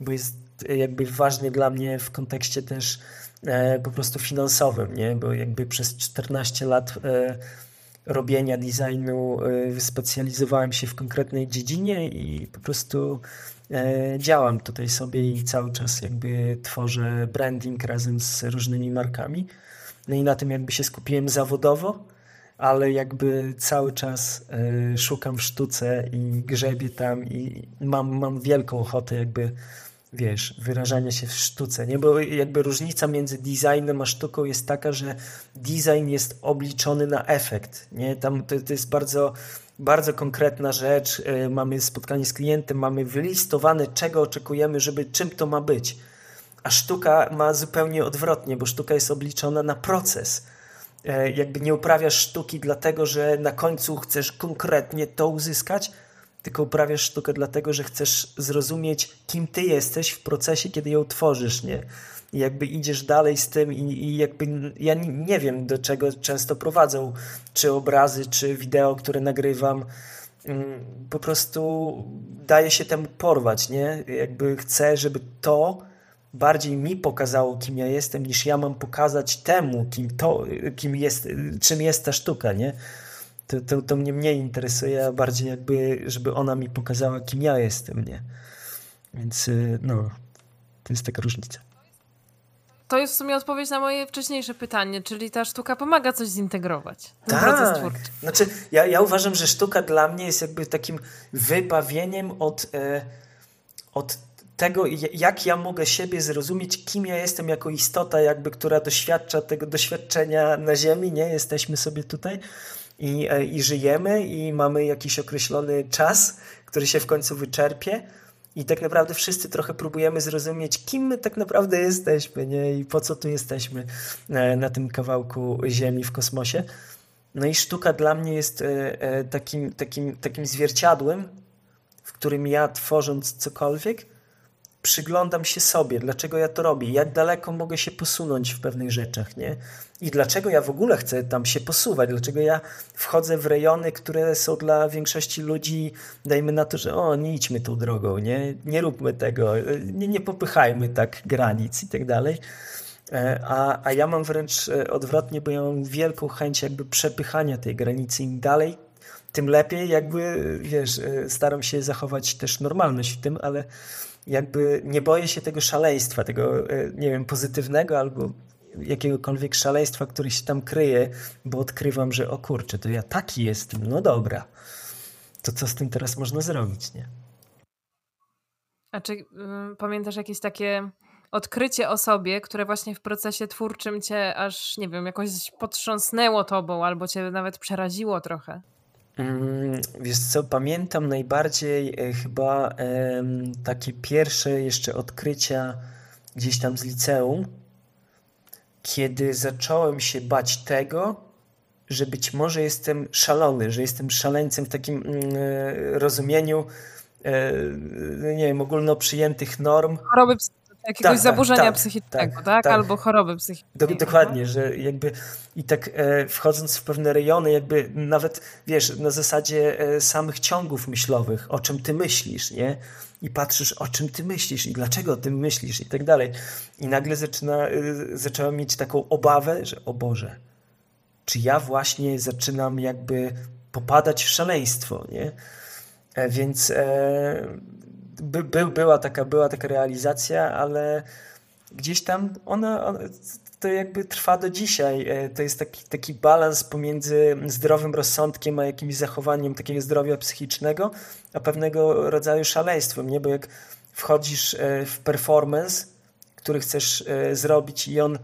bo jest e, jakby ważny dla mnie w kontekście też e, po prostu finansowym, nie? bo jakby przez 14 lat robienia designu wyspecjalizowałem się w konkretnej dziedzinie i po prostu działam tutaj sobie i cały czas jakby tworzę branding razem z różnymi markami. No i na tym jakby się skupiłem zawodowo, ale jakby cały czas e, szukam w sztuce i grzebię tam i mam, mam wielką ochotę jakby wiesz, wyrażania się w sztuce, nie? Bo jakby różnica między designem a sztuką jest taka, że design jest obliczony na efekt, nie? Tam to, to jest bardzo bardzo konkretna rzecz. Y, mamy spotkanie z klientem, mamy wylistowane, czego oczekujemy, żeby czym to ma być. A sztuka ma zupełnie odwrotnie, bo sztuka jest obliczona na proces. Y, jakby nie uprawiasz sztuki dlatego, że na końcu chcesz konkretnie to uzyskać, tylko uprawiasz sztukę dlatego, że chcesz zrozumieć, kim ty jesteś w procesie, kiedy ją tworzysz, nie? I jakby idziesz dalej z tym i, i jakby ja nie, nie, wiem, do czego często prowadzą, czy obrazy, czy wideo, które nagrywam. Mm, po prostu daje się temu porwać, nie? Jakby chcę, żeby to bardziej mi pokazało, kim ja jestem, niż ja mam pokazać temu, kim to, kim jest, czym jest ta sztuka, nie? To, to, to mnie mniej interesuje, a bardziej jakby, żeby ona mi pokazała, kim ja jestem, nie? Więc y, no, to jest taka różnica. To jest w sumie odpowiedź na moje wcześniejsze pytanie, czyli ta sztuka pomaga coś zintegrować. Tak. proces twórczy. Znaczy, ja, ja uważam, że sztuka dla mnie jest jakby takim wybawieniem od, e, od tego, jak ja mogę siebie zrozumieć, kim ja jestem jako istota, jakby, która doświadcza tego doświadczenia na Ziemi, nie? Jesteśmy sobie tutaj i, e, i żyjemy i mamy jakiś określony czas, który się w końcu wyczerpie i tak naprawdę wszyscy trochę próbujemy zrozumieć, kim my tak naprawdę jesteśmy, nie? I po co tu jesteśmy e, na tym kawałku Ziemi w kosmosie. No i sztuka dla mnie jest e, takim, takim, takim zwierciadłem, w którym ja tworząc cokolwiek, przyglądam się sobie, dlaczego ja to robię, jak daleko mogę się posunąć w pewnych rzeczach, nie? I dlaczego ja w ogóle chcę tam się posuwać, dlaczego ja wchodzę w rejony, które są dla większości ludzi, dajmy na to, że o, nie idźmy tą drogą, nie, nie róbmy tego, nie, nie popychajmy tak granic i tak dalej. E, a, a ja mam wręcz e, odwrotnie, bo ja mam wielką chęć jakby przepychania tej granicy. Im dalej, tym lepiej, jakby, wiesz, e, staram się zachować też normalność w tym, ale jakby nie boję się tego szaleństwa, tego, e, nie wiem, pozytywnego albo jakiegokolwiek szaleństwa, które się tam kryje, bo odkrywam, że o kurczę, to ja taki jestem, no dobra. To co z tym teraz można zrobić, nie? A czy y, pamiętasz jakieś takie odkrycie o sobie, które właśnie w procesie twórczym cię aż, nie wiem, jakoś potrząsnęło tobą albo cię nawet przeraziło trochę? Wiesz co, pamiętam najbardziej e, chyba takie pierwsze jeszcze odkrycia gdzieś tam z liceum, kiedy zacząłem się bać tego, że być może jestem szalony, że jestem szaleńcem w takim mm, e, rozumieniu, e, nie wiem, ogólnoprzyjętych norm. Choroby jakiegoś tak, zaburzenia tak, psychicznego, tak, tak, tak? Albo choroby psychicznej. Do, dokładnie, że jakby i tak e, wchodząc w pewne rejony, jakby nawet, wiesz, na zasadzie e, samych ciągów myślowych, o czym ty myślisz, nie? I patrzysz, o czym ty myślisz i dlaczego o tym myślisz i tak dalej. I nagle zaczyna, e, zacząłem mieć taką obawę, że o Boże, czy ja właśnie zaczynam jakby popadać w szaleństwo, nie? E, więc e, by, by, była, taka, była taka realizacja, ale gdzieś tam ona, ona to jakby trwa do dzisiaj. E, to jest taki, taki balans pomiędzy zdrowym rozsądkiem a jakimś zachowaniem takiego zdrowia psychicznego, a pewnego rodzaju szaleństwem, nie? Bo jak wchodzisz e, w performance, który chcesz e, zrobić i on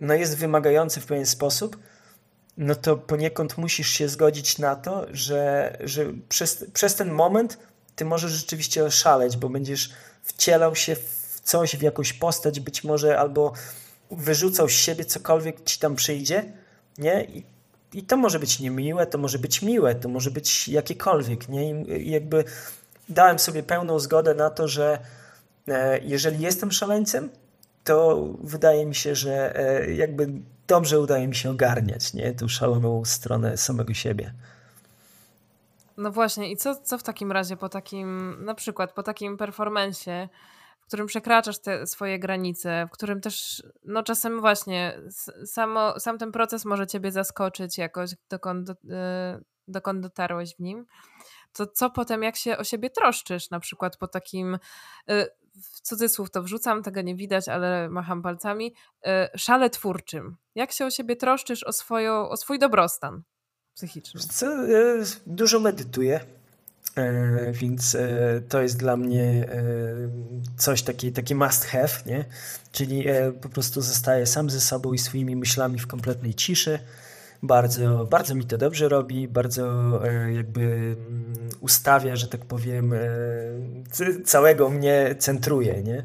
no, jest wymagający w pewien sposób, no to poniekąd musisz się zgodzić na to, że, że przez, przez ten moment ty możesz rzeczywiście oszaleć, bo będziesz wcielał się w coś, w jakąś postać, być może albo wyrzucał z siebie cokolwiek ci tam przyjdzie, nie? I, i to może być niemiłe, to może być miłe, to może być jakiekolwiek, nie? I jakby dałem sobie pełną zgodę na to, że e, jeżeli jestem szaleńcem, to wydaje mi się, że e, jakby dobrze udaje mi się ogarniać, nie? Tą szaloną stronę samego siebie. No właśnie, i co, co w takim razie po takim, na przykład po takim performensie, w którym przekraczasz te swoje granice, w którym też, no czasem właśnie samo, sam ten proces może ciebie zaskoczyć jakoś, dokąd, y, dokąd dotarłeś w nim, to co potem, jak się o siebie troszczysz, na przykład po takim, y, w cudzysłów to wrzucam, tego nie widać, ale macham palcami, y, szale twórczym. Jak się o siebie troszczysz, o, swoją, o swój dobrostan Co, dużo medytuję E, więc e, to jest dla mnie e, coś taki, taki must have, nie? czyli po prostu zostaję sam ze sobą i swoimi myślami w kompletnej ciszy. Bardzo, bardzo mi to dobrze robi, bardzo jakby mm, ustawia, że tak powiem, całego mnie centruje. Nie?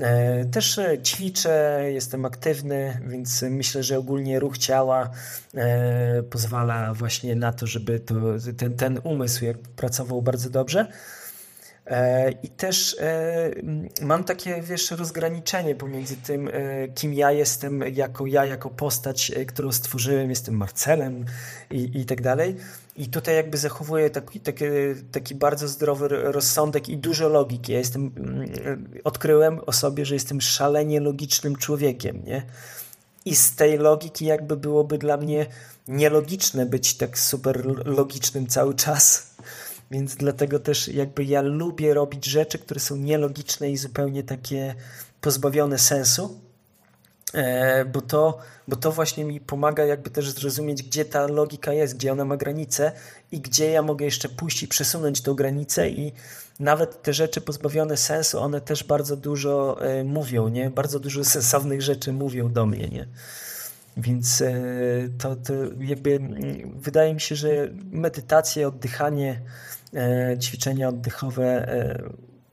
E, też e, ćwiczę, jestem aktywny, więc myślę, że ogólnie ruch ciała e, pozwala właśnie na to, żeby to, ten, ten umysł pracował bardzo dobrze. I też mam takie, wiesz, rozgraniczenie pomiędzy tym, kim ja jestem, jako ja, jako postać, którą stworzyłem, jestem Marcelem i, i tak dalej i tutaj jakby zachowuję taki, taki, taki bardzo zdrowy rozsądek i dużo logiki. Ja jestem, odkryłem o sobie, że jestem szalenie logicznym człowiekiem, nie? I z tej logiki jakby byłoby dla mnie nielogiczne być tak super logicznym cały czas. Więc dlatego też jakby ja lubię robić rzeczy, które są nielogiczne i zupełnie takie pozbawione sensu E, bo to, bo to właśnie mi pomaga jakby też zrozumieć, gdzie ta logika jest, gdzie ona ma granice i gdzie ja mogę jeszcze pójść i przesunąć tą granicę i nawet te rzeczy pozbawione sensu, one też bardzo dużo e, mówią, nie? Bardzo dużo sensownych rzeczy mówią do mnie, nie? Więc e, to, to jakby wydaje mi się, że medytacje, oddychanie, ćwiczenia oddechowe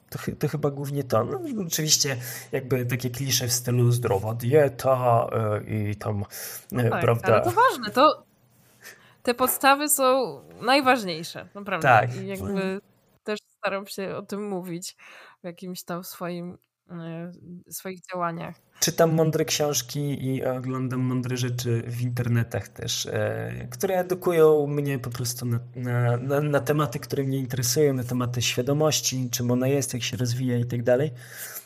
to, to chyba głównie to. No, oczywiście jakby takie klisze w stylu zdrowa dieta i tam, no tak, prawda. Ale to ważne, to te podstawy są najważniejsze, naprawdę. Tak. I jakby też staram się o tym mówić w jakimś tam swoim swoich działaniach. Czytam mądre książki i oglądam mądre rzeczy w internetach też, e, które edukują mnie po prostu na, na, na, na tematy, które mnie interesują, na tematy świadomości, czym ona jest, jak się rozwija i tak dalej.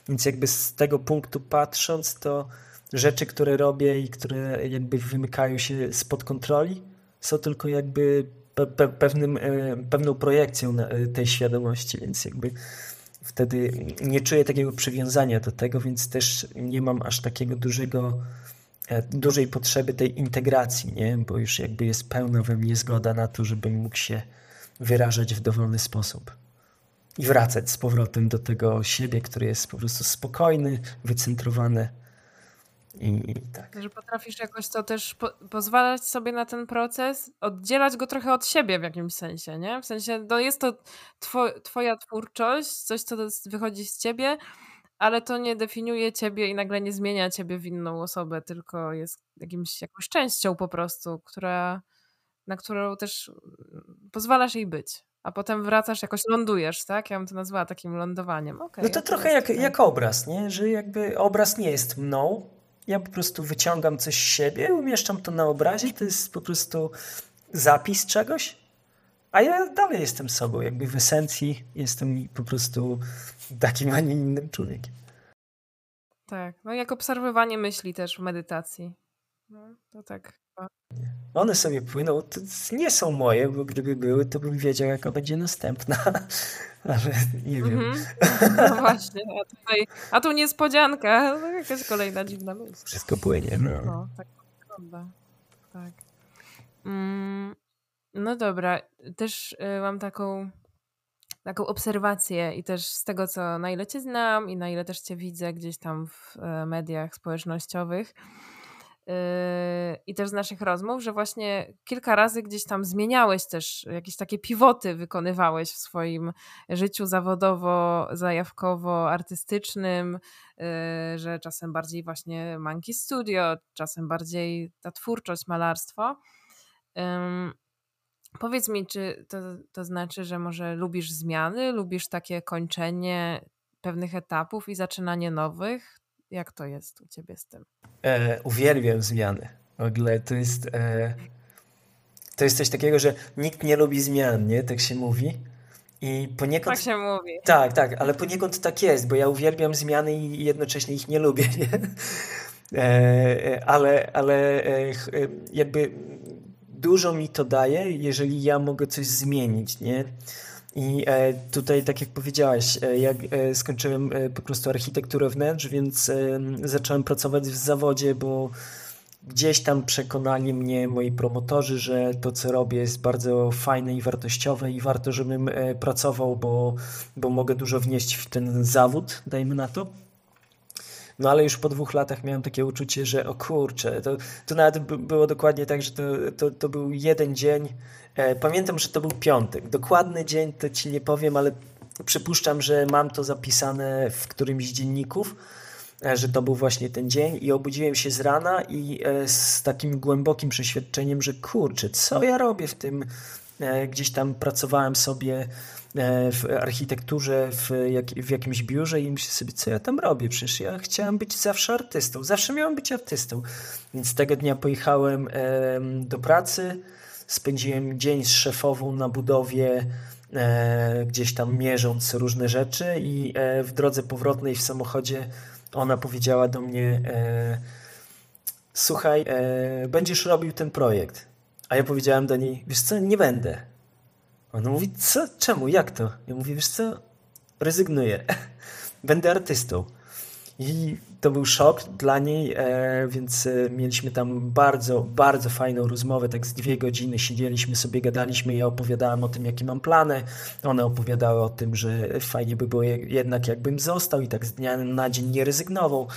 Więc jakby z tego punktu patrząc, to rzeczy, które robię i które jakby wymykają się spod kontroli, są tylko jakby pe, pe, pewnym, e, pewną projekcją e, tej świadomości, więc jakby wtedy nie czuję takiego przywiązania do tego, więc też nie mam aż takiego dużego, e, dużej potrzeby tej integracji, nie? bo już jakby jest pełna we mnie zgoda na to, żebym mógł się wyrażać w dowolny sposób i wracać z powrotem do tego siebie, który jest po prostu spokojny, wycentrowany i, tak. Że potrafisz jakoś to też po pozwalać sobie na ten proces, oddzielać go trochę od siebie w jakimś sensie, nie? W sensie, no jest to two twoja twórczość, coś, co wychodzi z ciebie, ale to nie definiuje ciebie i nagle nie zmienia ciebie w inną osobę, tylko jest jakimś, jakąś częścią po prostu, która, na którą też pozwalasz jej być. A potem wracasz, jakoś lądujesz, tak? Ja bym to nazwała takim lądowaniem. Okay, no to trochę jak, jak obraz, nie? Że jakby obraz nie jest mną, ja po prostu wyciągam coś z siebie, umieszczam to na obrazie, to jest po prostu zapis czegoś, a ja dalej jestem sobą, jakby w esencji jestem po prostu takim, a nie innym człowiekiem. Tak, no jak obserwowanie myśli też w medytacji. No, to tak. One sobie płyną, to nie są moje, bo gdyby były, to bym wiedział, jaka będzie następna. Ale nie wiem. Mm -hmm. No właśnie, a, tutaj, a tu niespodzianka, no, jakaś kolejna dziwna myśl. Wszystko płynie. No, no tak wygląda. Tak. Mm, no dobra, też y, mam taką taką obserwację i też z tego, co na ile cię znam i na ile też cię widzę gdzieś tam w e, mediach społecznościowych i też z naszych rozmów, że właśnie kilka razy gdzieś tam zmieniałeś też, jakieś takie pivoty wykonywałeś w swoim życiu zawodowo, zajawkowo, artystycznym, yy, że czasem bardziej właśnie Monkey Studio, czasem bardziej ta twórczość, malarstwo. Powiedz mi, czy to, to znaczy, że może lubisz zmiany, lubisz takie kończenie pewnych etapów i zaczynanie nowych? Jak to jest u ciebie z tym? E, uwielbiam zmiany. W ogóle to jest, e, to jest coś takiego, że nikt nie lubi zmian, nie? Tak się mówi. I poniekąd... Tak się mówi. Tak, tak, ale poniekąd tak jest, bo ja uwielbiam zmiany i jednocześnie ich nie lubię, nie? E, e ale, ale e, jakby dużo mi to daje, jeżeli ja mogę coś zmienić, nie? I e, tutaj, tak jak powiedziałaś, e, ja e, skończyłem po prostu architekturę wnętrz, więc zacząłem pracować w zawodzie, bo gdzieś tam przekonali mnie moi promotorzy, że to, co robię, jest bardzo fajne i wartościowe i warto, żebym pracował, bo, bo mogę dużo wnieść w ten zawód, dajmy na to. No ale już po dwóch latach miałem takie uczucie, że o kurczę, to, to nawet było dokładnie tak, że to, to, to był jeden dzień. E, pamiętam, że to był piątek. Dokładny dzień to ci nie powiem, ale przypuszczam, że mam to zapisane w którymś z dzienników, e, że to był właśnie ten dzień i obudziłem się z rana i e, z takim głębokim przeświadczeniem, że kurczę, co ja robię w tym, gdzieś tam pracowałem sobie w architekturze, w, jak, w jakimś biurze i myślę sobie, co ja tam robię? Przecież ja chciałem być zawsze artystą. Zawsze miałem być artystą. Więc tego dnia pojechałem do pracy, spędziłem dzień z szefową na budowie, e, gdzieś tam mierząc różne rzeczy i e, w drodze powrotnej w samochodzie ona powiedziała do mnie słuchaj, będziesz robił ten projekt. A ja powiedziałem do niej, wiesz co, nie będę. Ona mówi, co? Czemu? Jak to? Ja mówię, wiesz co? Rezygnuję. Będę artystą. I to był szok dla niej, e, więc e, mieliśmy tam bardzo, bardzo fajną rozmowę, tak z dwie godziny siedzieliśmy sobie, gadaliśmy, ja opowiadałem o tym, jakie mam plany, one opowiadały o tym, że fajnie by było jednak jakbym został i tak z dnia na dzień nie rezygnował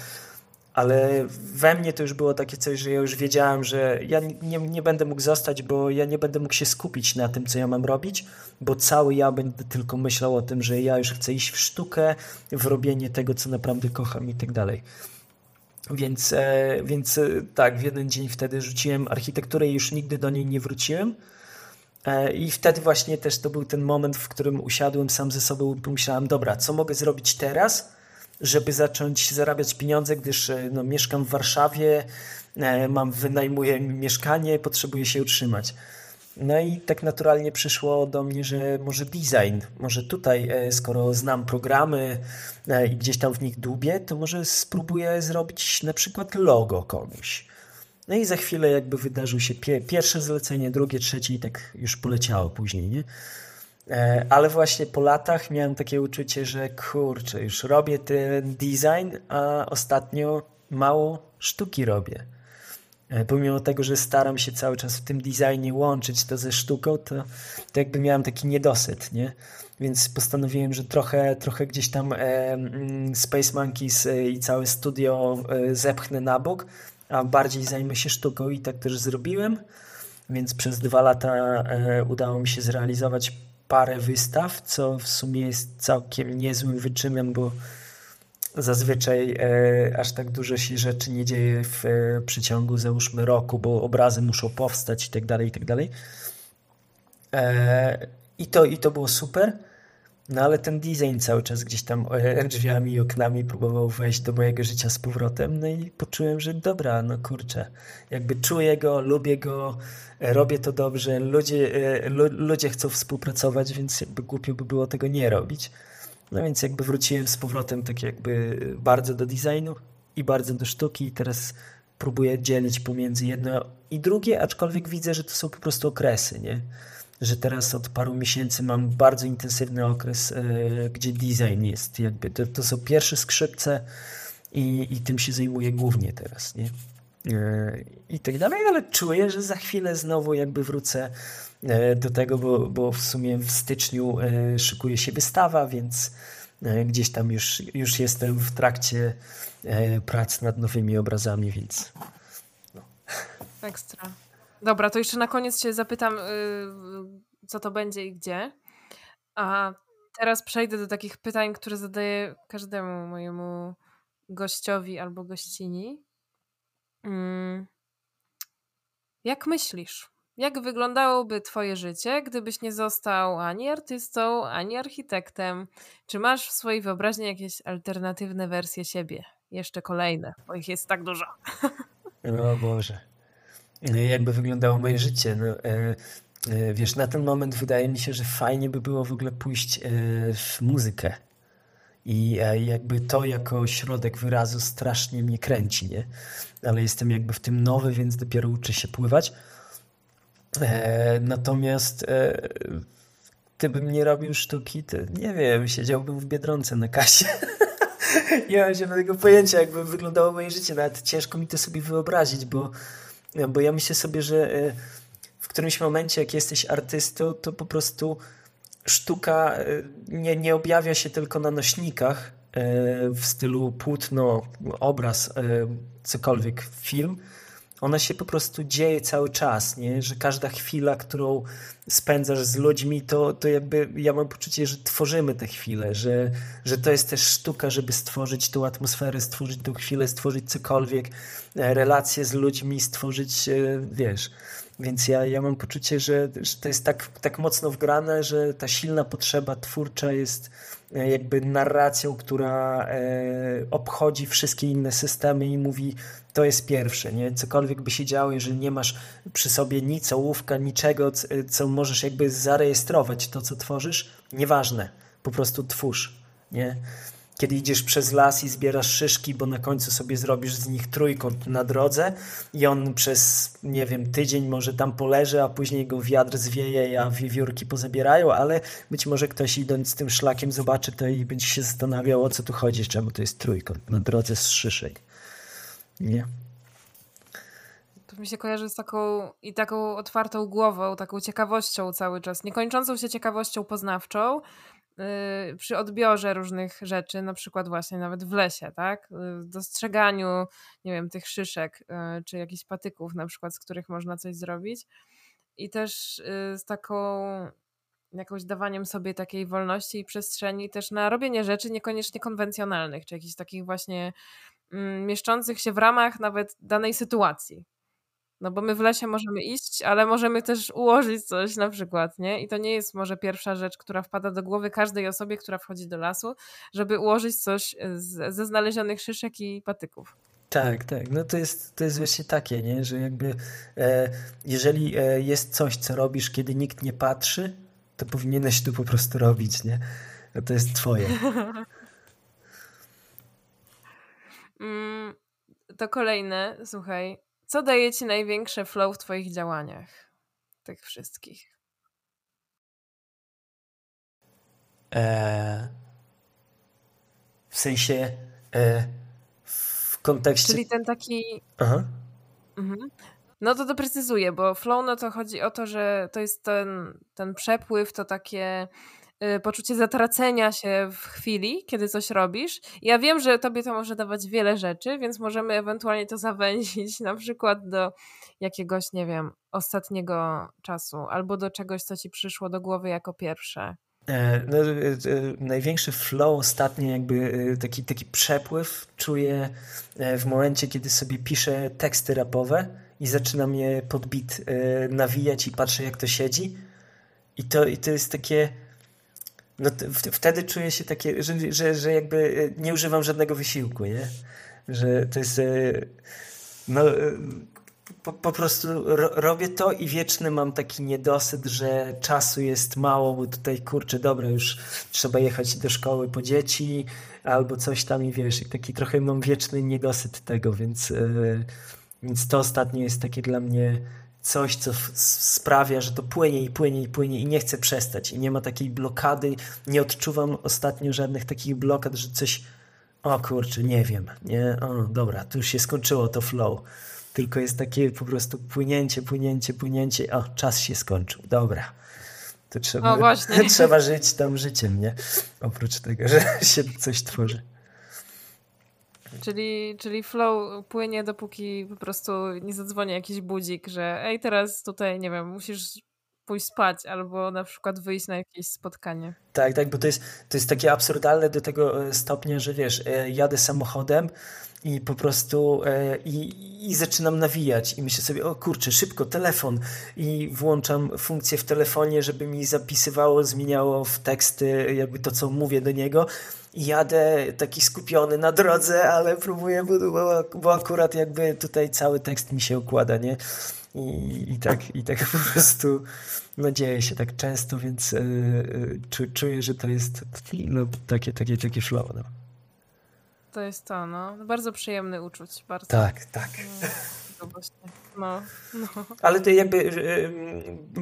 ale we mnie to już było takie coś, że ja już wiedziałem, że ja nie, nie będę mógł zostać, bo ja nie będę mógł się skupić na tym, co ja mam robić, bo cały ja będę tylko myślał o tym, że ja już chcę iść w sztukę, w robienie tego, co naprawdę kocham i tak dalej. Więc, e, więc e, tak, w jeden dzień wtedy rzuciłem architekturę i już nigdy do niej nie wróciłem. E, I wtedy właśnie też to był ten moment, w którym usiadłem sam ze sobą i pomyślałem, dobra, co mogę zrobić teraz, żeby zacząć zarabiać pieniądze, gdyż e, no, mieszkam w Warszawie, e, mam, wynajmuję mieszkanie, potrzebuję się utrzymać. No i tak naturalnie przyszło do mnie, że może design, może tutaj, e, skoro znam programy i gdzieś tam w nich dłubię, to może spróbuję zrobić na przykład logo komuś. No i za chwilę jakby wydarzył się pierwsze zlecenie, drugie, trzecie i tak już poleciało później, nie? E, ale właśnie po latach miałem takie uczucie, że kurczę, już robię ten design, a ostatnio mało sztuki robię. E, pomimo tego, że staram się cały czas w tym designie łączyć to ze sztuką, to, to jakby miałem taki niedosyt, nie? Więc postanowiłem, że trochę, trochę gdzieś tam e, mm, Space Monkeys i całe studio zepchnę na bok, a bardziej zajmę się sztuką i tak też zrobiłem. Więc przez dwa lata udało mi się zrealizować parę wystaw, co w sumie jest całkiem niezłym wyczynem, bo zazwyczaj e, aż tak dużo się rzeczy nie dzieje w e, przeciągu załóżmy roku, bo obrazy muszą powstać i tak dalej, i tak dalej. E, I to, I to było super. No ale ten design cały czas gdzieś tam e, drzwiami i oknami próbował wejść do mojego życia z powrotem. No i poczułem, że dobra, no kurczę, jakby czuję go, lubię go, e, robię to dobrze, ludzie, e, ludzie chcą współpracować, więc jakby głupio by było tego nie robić. No więc jakby wróciłem z powrotem tak jakby bardzo do designu i bardzo do sztuki i teraz próbuję dzielić pomiędzy jedno i drugie, aczkolwiek widzę, że to są po prostu okresy, nie? Że teraz od paru miesięcy mam bardzo intensywny okres, e, gdzie design jest jakby, to, to są pierwsze skrzypce i, i tym się zajmuję głównie teraz, nie? E, I tak dalej, ale czuję, że za chwilę znowu jakby wrócę e, do tego, bo, bo w sumie w styczniu szykuje się wystawa, więc gdzieś tam już, już jestem w trakcie prac nad nowymi obrazami, więc Ekstra. Dobra, to jeszcze na koniec Cię zapytam, yy, co to będzie i gdzie. A teraz przejdę do takich pytań, które zadaję każdemu mojemu gościowi albo gościni. Mm. Jak myślisz? Jak wyglądałoby Twoje życie, gdybyś nie został ani artystą, ani architektem? Czy masz w swojej wyobraźni jakieś alternatywne wersje siebie? Jeszcze kolejne, bo ich jest tak dużo. O Boże. No jakby wyglądało moje życie. No, e, e, wiesz, na ten moment wydaje mi się, że fajnie by było w ogóle pójść e, w muzykę. I jakby to jako środek wyrazu strasznie mnie kręci, nie? Ale jestem jakby w tym nowy, więc dopiero uczę się pływać. Natomiast gdybym nie robił sztuki, to nie wiem, siedziałbym w Biedronce na kasie. nie mam żadnego pojęcia, jakby wyglądało moje życie. Nawet ciężko mi to sobie wyobrazić, bo bo ja myślę sobie, że e, w którymś momencie, jak jesteś artystą, to po prostu sztuka e, nie, nie objawia się tylko na nośnikach e, w stylu płótno, obraz, cokolwiek, film, ona się po prostu dzieje cały czas, nie? że każda chwila, którą spędzasz z ludźmi, to, to jakby ja mam poczucie, że tworzymy te chwile, że, że to jest też sztuka, żeby stworzyć tą atmosferę, stworzyć tą chwilę, stworzyć cokolwiek, e, relacje z ludźmi, stworzyć, e, wiesz. Więc ja, ja mam poczucie, że, że to jest tak, tak mocno wgrane, że ta silna potrzeba twórcza jest e, jakby narracją, która e, obchodzi wszystkie inne systemy i mówi, to jest pierwsze, nie? Cokolwiek by się działo, jeżeli nie masz przy sobie nic, ołówka, niczego, co możesz jakby zarejestrować to, co tworzysz, nieważne, po prostu twórz, nie? Kiedy idziesz przez las i zbierasz szyszki, bo na końcu sobie zrobisz z nich trójkąt na drodze i on przez, nie wiem, tydzień może tam poleży, a później go wiatr zwieje, a wiewiórki pozabierają, ale być może ktoś idąc tym szlakiem zobaczy to i będzie się zastanawiał, o co tu chodzi, czemu to jest trójkąt na drodze z szyszek. Nie? To mi się kojarzy z taką i taką otwartą głową, taką ciekawością cały czas, niekończącą się ciekawością poznawczą przy odbiorze różnych rzeczy, na przykład właśnie nawet w lesie, tak? Yy, dostrzeganiu, nie wiem, tych szyszek yy, czy jakichś patyków na przykład, z których można coś zrobić. I też z taką jakąś dawaniem sobie takiej wolności i przestrzeni też na robienie rzeczy niekoniecznie konwencjonalnych, czy jakichś takich właśnie Mm, mieszczących się w ramach nawet danej sytuacji. No bo my w lesie możemy iść, ale możemy też ułożyć coś na przykład, nie? I to nie jest może pierwsza rzecz, która wpada do głowy każdej osobie, która wchodzi do lasu, żeby ułożyć coś z, ze znalezionych szyszek i patyków. Tak, tak. No to jest, to jest właśnie takie, nie? że jakby e, jeżeli e, jest coś, co robisz, kiedy nikt nie patrzy, to powinieneś to po prostu robić, nie? To jest twoje. Mm, to kolejne, słuchaj. Co daje ci największe flow w twoich działaniach? Tych wszystkich. E, w sensie e, w kontekście... Czyli ten taki... Aha. Mhm. No to doprecyzuję, bo flow no to chodzi o to, że to jest ten, ten przepływ, to takie poczucie zatracenia się w chwili, kiedy coś robisz. Ja wiem, że tobie to może dawać wiele rzeczy, więc możemy ewentualnie to zawęzić na przykład do jakiegoś, nie wiem, ostatniego czasu albo do czegoś, co ci przyszło do głowy jako pierwsze. E, no, e, e, największy flow ostatnio, jakby taki, taki przepływ czuję w momencie, kiedy sobie piszę teksty rapowe i zaczynam je pod beat nawijać i patrzę, jak to siedzi. I to, i to jest takie no wtedy czuję się takie, że, że, że jakby e, nie używam żadnego wysiłku, nie? Że to jest e, no e, po, po prostu ro, robię to i wieczny mam taki niedosyt, że czasu jest mało, bo tutaj kurczę, dobra, już trzeba jechać do szkoły po dzieci albo coś tam i wiesz, taki trochę mam wieczny niedosyt tego, więc Więc to ostatnio jest takie dla mnie coś, co sprawia, że to płynie i płynie i płynie i nie chcę przestać. I nie ma takiej blokady. Nie odczuwam ostatnio żadnych takich blokad, że coś o kurczę, nie wiem, nie, o dobra, tu już się skończyło to flow. Tylko jest takie po prostu płynięcie, płynięcie, płynięcie. O, czas się skończył, dobra. To trzeba, trzeba żyć tam życiem, nie? Oprócz tego, że się coś tworzy. Czyli, czyli flow płynie, dopóki po prostu nie zadzwoni jakiś budzik, że ej, teraz tutaj, nie wiem, musisz pójść spać albo na przykład wyjść na jakieś spotkanie. Tak, tak, bo to jest, to jest takie absurdalne do tego e, stopnia, że wiesz, e, jadę samochodem i po prostu e, i, i zaczynam nawijać i myślę sobie, o kurczę, szybko, telefon i włączam funkcję w telefonie, żeby mi zapisywało, zmieniało w teksty jakby to, co mówię do niego i jadę taki skupiony na drodze, ale próbuję, bo, bo akurat jakby tutaj cały tekst mi się układa, nie? I, i, tak, i tak po prostu no dzieje się tak często, więc yy, czuję, że to jest no, takie, takie, takie flow. No. To jest to, no. Bardzo przyjemny uczuć. Bardzo. Tak, tak. No, właśnie. No, no. Ale to jakby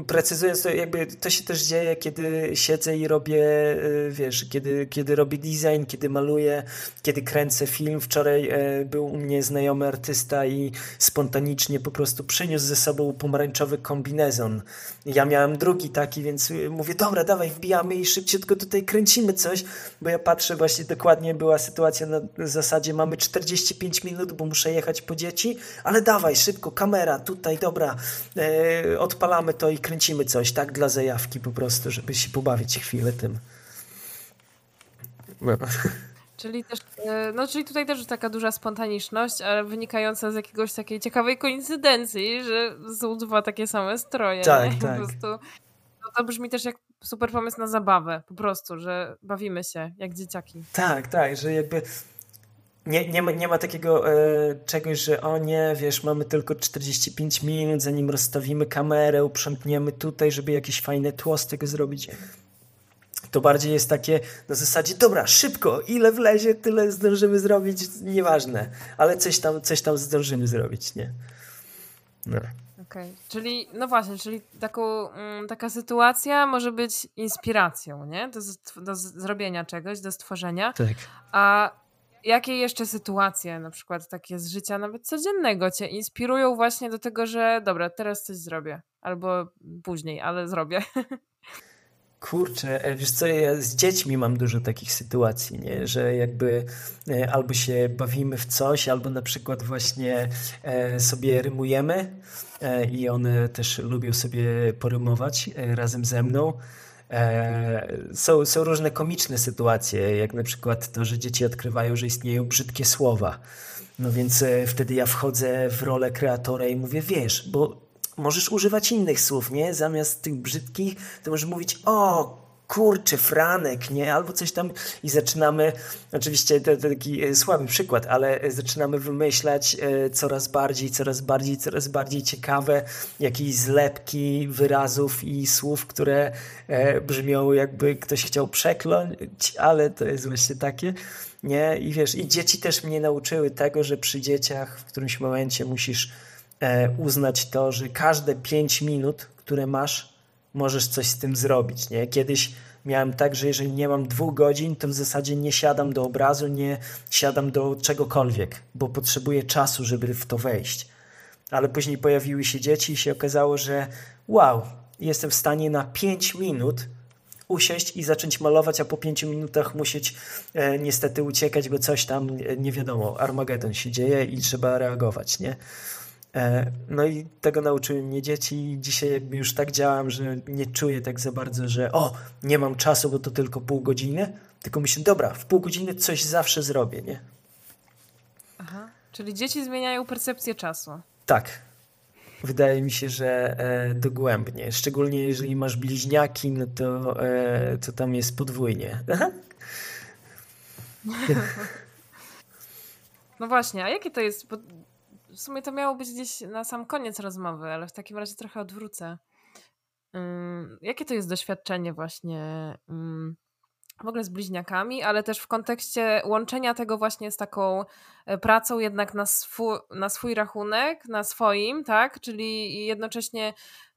precyzując, to jakby to się też dzieje, kiedy siedzę i robię, y, wiesz, kiedy, kiedy robię design, kiedy maluję, kiedy kręcę film. Wczoraj e, był u mnie znajomy artysta i spontanicznie po prostu przyniósł ze sobą pomarańczowy kombinezon. Ja miałem drugi taki, więc mówię, dobra, dawaj, wbijamy i szybciutko tutaj kręcimy coś, bo ja patrzę, właśnie dokładnie była sytuacja na zasadzie, mamy 45 minut, bo muszę jechać po dzieci, ale dawaj, szybko, kamera, kamera, dobra, e, odpalamy to i kręcimy coś, tak, dla zajawki po prostu, żeby się pobawić chwilę tym. No. Czyli też, e, no czyli tutaj też taka duża spontaniczność, ale wynikająca z jakiegoś takiej ciekawej koincydencji, że są dwa takie same stroje. Tak, nie? tak. Po prostu, no to brzmi też jak super pomysł na zabawę, po prostu, że bawimy się jak dzieciaki. Tak, tak, że jakby nie, nie, ma, nie ma takiego e, czegoś, że o nie, wiesz, mamy tylko 45 minut, zanim rozstawimy kamerę, uprzątniemy tutaj, żeby jakieś fajne tło z tego zrobić. To bardziej jest takie na zasadzie, dobra, szybko, ile wlezie, tyle zdążymy zrobić, nieważne, ale coś tam, coś tam zdążymy zrobić, nie? No. Okej, okay. czyli no właśnie, czyli taką, mm, taka sytuacja może być inspiracją, nie? Do, do zrobienia czegoś, do stworzenia. Tak. A jakie jeszcze sytuacje, na przykład takie z życia nawet codziennego, cię inspirują właśnie do tego, że dobra, teraz coś zrobię, albo później, ale zrobię. Kurczę, e, wiesz co, ja z dziećmi mam dużo takich sytuacji, nie? że jakby e, albo się bawimy w coś, albo na przykład właśnie e, sobie rymujemy i one też lubią sobie porymować razem ze mną. E, są, są różne komiczne sytuacje, jak na przykład to, że dzieci odkrywają, że istnieją brzydkie słowa. No więc e, wtedy ja wchodzę w rolę kreatora i mówię, wiesz, bo możesz używać innych słów, nie? Zamiast tych brzydkich, to możesz mówić, o, kurczę, Franek, nie? Albo coś tam i zaczynamy, oczywiście to, to taki e, słaby przykład, ale e, zaczynamy wymyślać e, coraz bardziej, coraz bardziej, coraz bardziej ciekawe jakieś zlepki wyrazów i słów, które brzmią jakby ktoś chciał przekląć, ale to jest właśnie takie, nie? I wiesz, i dzieci też mnie nauczyły tego, że przy dzieciach w którymś momencie musisz uznać to, że każde pięć minut, które masz, możesz coś z tym zrobić. Nie? Kiedyś miałem tak, że jeżeli nie mam dwóch godzin, to w zasadzie nie siadam do obrazu, nie siadam do czegokolwiek, bo potrzebuję czasu, żeby w to wejść. Ale później pojawiły się dzieci i się okazało, że wow, jestem w stanie na 5 minut usiąść i zacząć malować, a po pięciu minutach musieć e, niestety uciekać, bo coś tam, e, nie wiadomo, Armagedon się dzieje i trzeba reagować, nie? E, no i tego nauczyły mnie dzieci i dzisiaj jakby już tak działam, że nie czuję tak za bardzo, że o, nie mam czasu, bo to tylko pół godziny, tylko myślę, dobra, w pół godziny coś zawsze zrobię, nie? Aha, czyli dzieci zmieniają percepcję czasu. Tak. Wydaje mi się, że e, dogłębnie. Szczególnie jeżeli masz bliźniaki, no to, e, to tam jest podwójnie. Aha. No właśnie, a jakie to jest? W sumie to miało być gdzieś na sam koniec rozmowy, ale w takim razie trochę odwrócę. Jakie to jest doświadczenie właśnie w ogóle z bliźniakami, ale też w kontekście łączenia tego właśnie z taką e, pracą jednak na swój, na swój rachunek, na swoim, tak? Czyli jednocześnie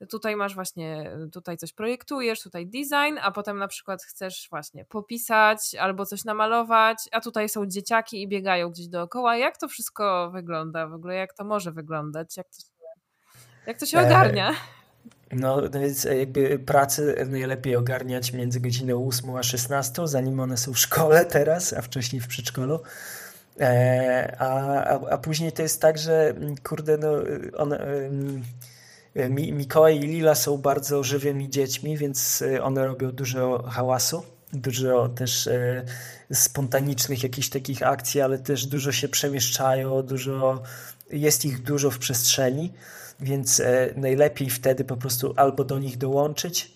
tutaj masz właśnie, tutaj coś projektujesz, tutaj design, a potem na przykład chcesz właśnie popisać albo coś namalować, a tutaj są dzieciaki i biegają gdzieś dookoła. Jak to wszystko wygląda w ogóle? Jak to może wyglądać? Jak to się, jak to się e, ogarnia? No, więc jakby pracę najlepiej ogarniać między godziną 8 a 16, zanim one są w szkole teraz, a wcześniej w przedszkolu. E, a, a, a później to jest tak, że kurde, no one, Mikołaj i Lila są bardzo żywymi dziećmi, więc one robią dużo hałasu, dużo też e, spontanicznych jakichś takich akcji, ale też dużo się przemieszczają, dużo, jest ich dużo w przestrzeni więc e, najlepiej wtedy po prostu albo do nich dołączyć,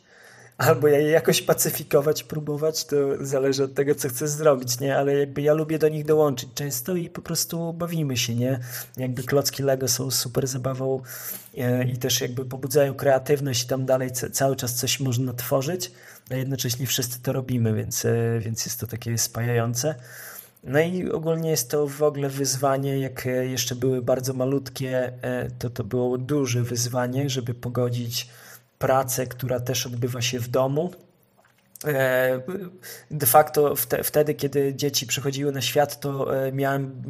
albo je jakoś pacyfikować, próbować, to zależy od tego, co chcesz zrobić, nie? Ale jakby ja lubię do nich dołączyć często i po prostu bawimy się, nie? Jakby klocki Lego są super zabawą e, i też jakby pobudzają kreatywność i tam dalej cały czas coś można tworzyć, a jednocześnie wszyscy to robimy, więc, e, więc jest to takie spajające. No i ogólnie jest to w ogóle wyzwanie, jak jeszcze były bardzo malutkie, e, to to było duże wyzwanie, żeby pogodzić pracę, która też odbywa się w domu. E, de facto wtedy, kiedy dzieci przychodziły na świat, to e, miałem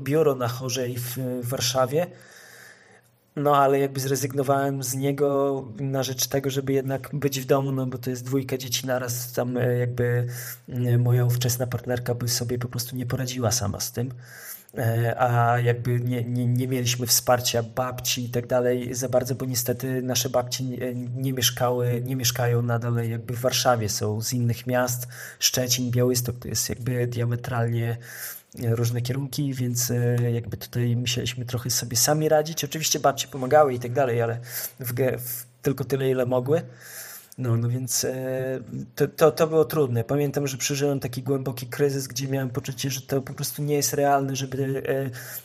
biuro, na Chorzej w Warszawie. No ale jakby zrezygnowałem z niego na rzecz tego, żeby jednak być w domu, no bo to jest dwójka dzieci naraz, tam e, jakby moja ówczesna partnerka by sobie po prostu nie poradziła sama z tym a jakby nie, nie, nie mieliśmy wsparcia babci i tak dalej za bardzo, bo niestety nasze babci nie, nie, mieszkały, nie mieszkają nadal jakby w Warszawie, są z innych miast, Szczecin, Białystok to jest jakby diametralnie różne kierunki, więc e, jakby tutaj musieliśmy trochę sobie sami radzić. Oczywiście babcie pomagały i tak dalej, ale w, w tylko tyle, ile mogły. No, no więc e, to, to, to, było trudne. Pamiętam, że przeżyłem taki głęboki kryzys, gdzie miałem poczucie, że to po prostu nie jest realne, żeby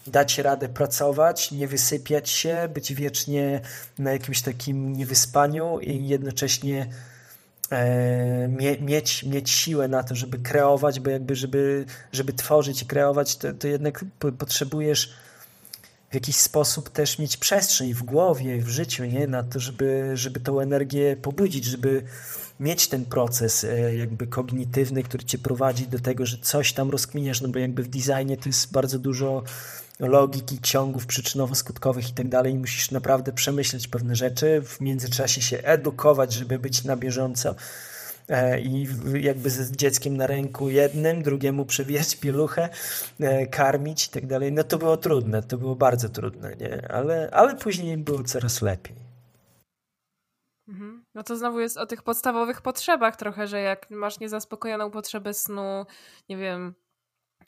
e, dać radę pracować, nie wysypiać się, być wiecznie na jakimś takim niewyspaniu i jednocześnie E, mieć, mieć siłę na to, żeby kreować, bo jakby, żeby, żeby tworzyć i kreować, to, to jednak potrzebujesz w jakiś sposób też mieć przestrzeń w głowie, w życiu, nie? Na to, żeby, żeby tą energię pobudzić, żeby mieć ten proces e, jakby kognitywny, który cię prowadzi do tego, że coś tam rozkminiasz, no bo jakby w designie to jest bardzo dużo logiki, ciągów przyczynowo-skutkowych i tak dalej. Musisz naprawdę przemyśleć pewne rzeczy, w międzyczasie się edukować, żeby być na bieżąco i jakby z dzieckiem na ręku jednym, drugiemu przewijać pieluchę, e, karmić i tak dalej. No to było trudne, to było bardzo trudne, nie? Ale, ale później było coraz lepiej. Mhm. No to znowu jest o tych podstawowych potrzebach trochę, że jak masz niezaspokojoną potrzebę snu, nie wiem,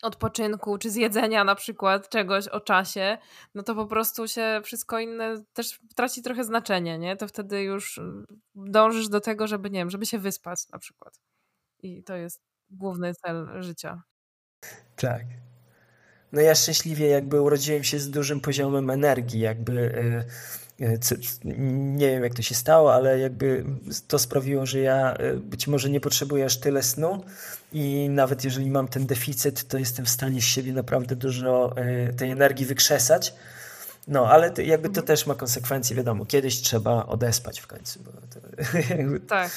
odpoczynku, czy zjedzenia na przykład czegoś o czasie, no to po prostu się wszystko inne też traci trochę znaczenie, nie? To wtedy już mm, dążysz do tego, żeby, nie wiem, żeby się wyspać na przykład. I to jest główny cel życia. Tak. No ja szczęśliwie jakby urodziłem się z dużym poziomem energii, jakby... Yy E, nie wiem jak to się stało, ale jakby to sprawiło, że ja e, być może nie potrzebuję aż tyle snu i nawet jeżeli mam ten deficyt, to jestem w stanie z siebie naprawdę dużo e, tej energii wykrzesać. No, ale to, jakby to też ma konsekwencje, wiadomo, kiedyś trzeba odespać w końcu. To, jakby, tak,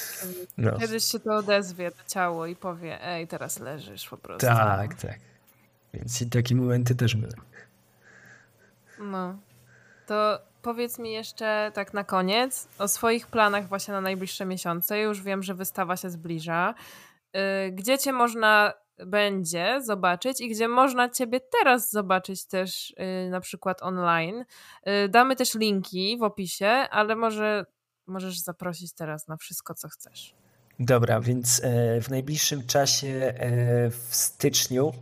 no. kiedyś się to odezwie, to ciało i powie, ej, teraz leżysz po prostu. Tak, tak. Więc i takie momenty też były. No, to powiedz mi jeszcze tak na koniec o swoich planach właśnie na najbliższe miesiące. Już wiem, że wystawa się zbliża. Y, gdzie cię można będzie zobaczyć i gdzie można ciebie teraz zobaczyć też y, na przykład online. Y, damy też linki w opisie, ale może możesz zaprosić teraz na wszystko, co chcesz. Dobra, więc e, w najbliższym czasie e, w styczniu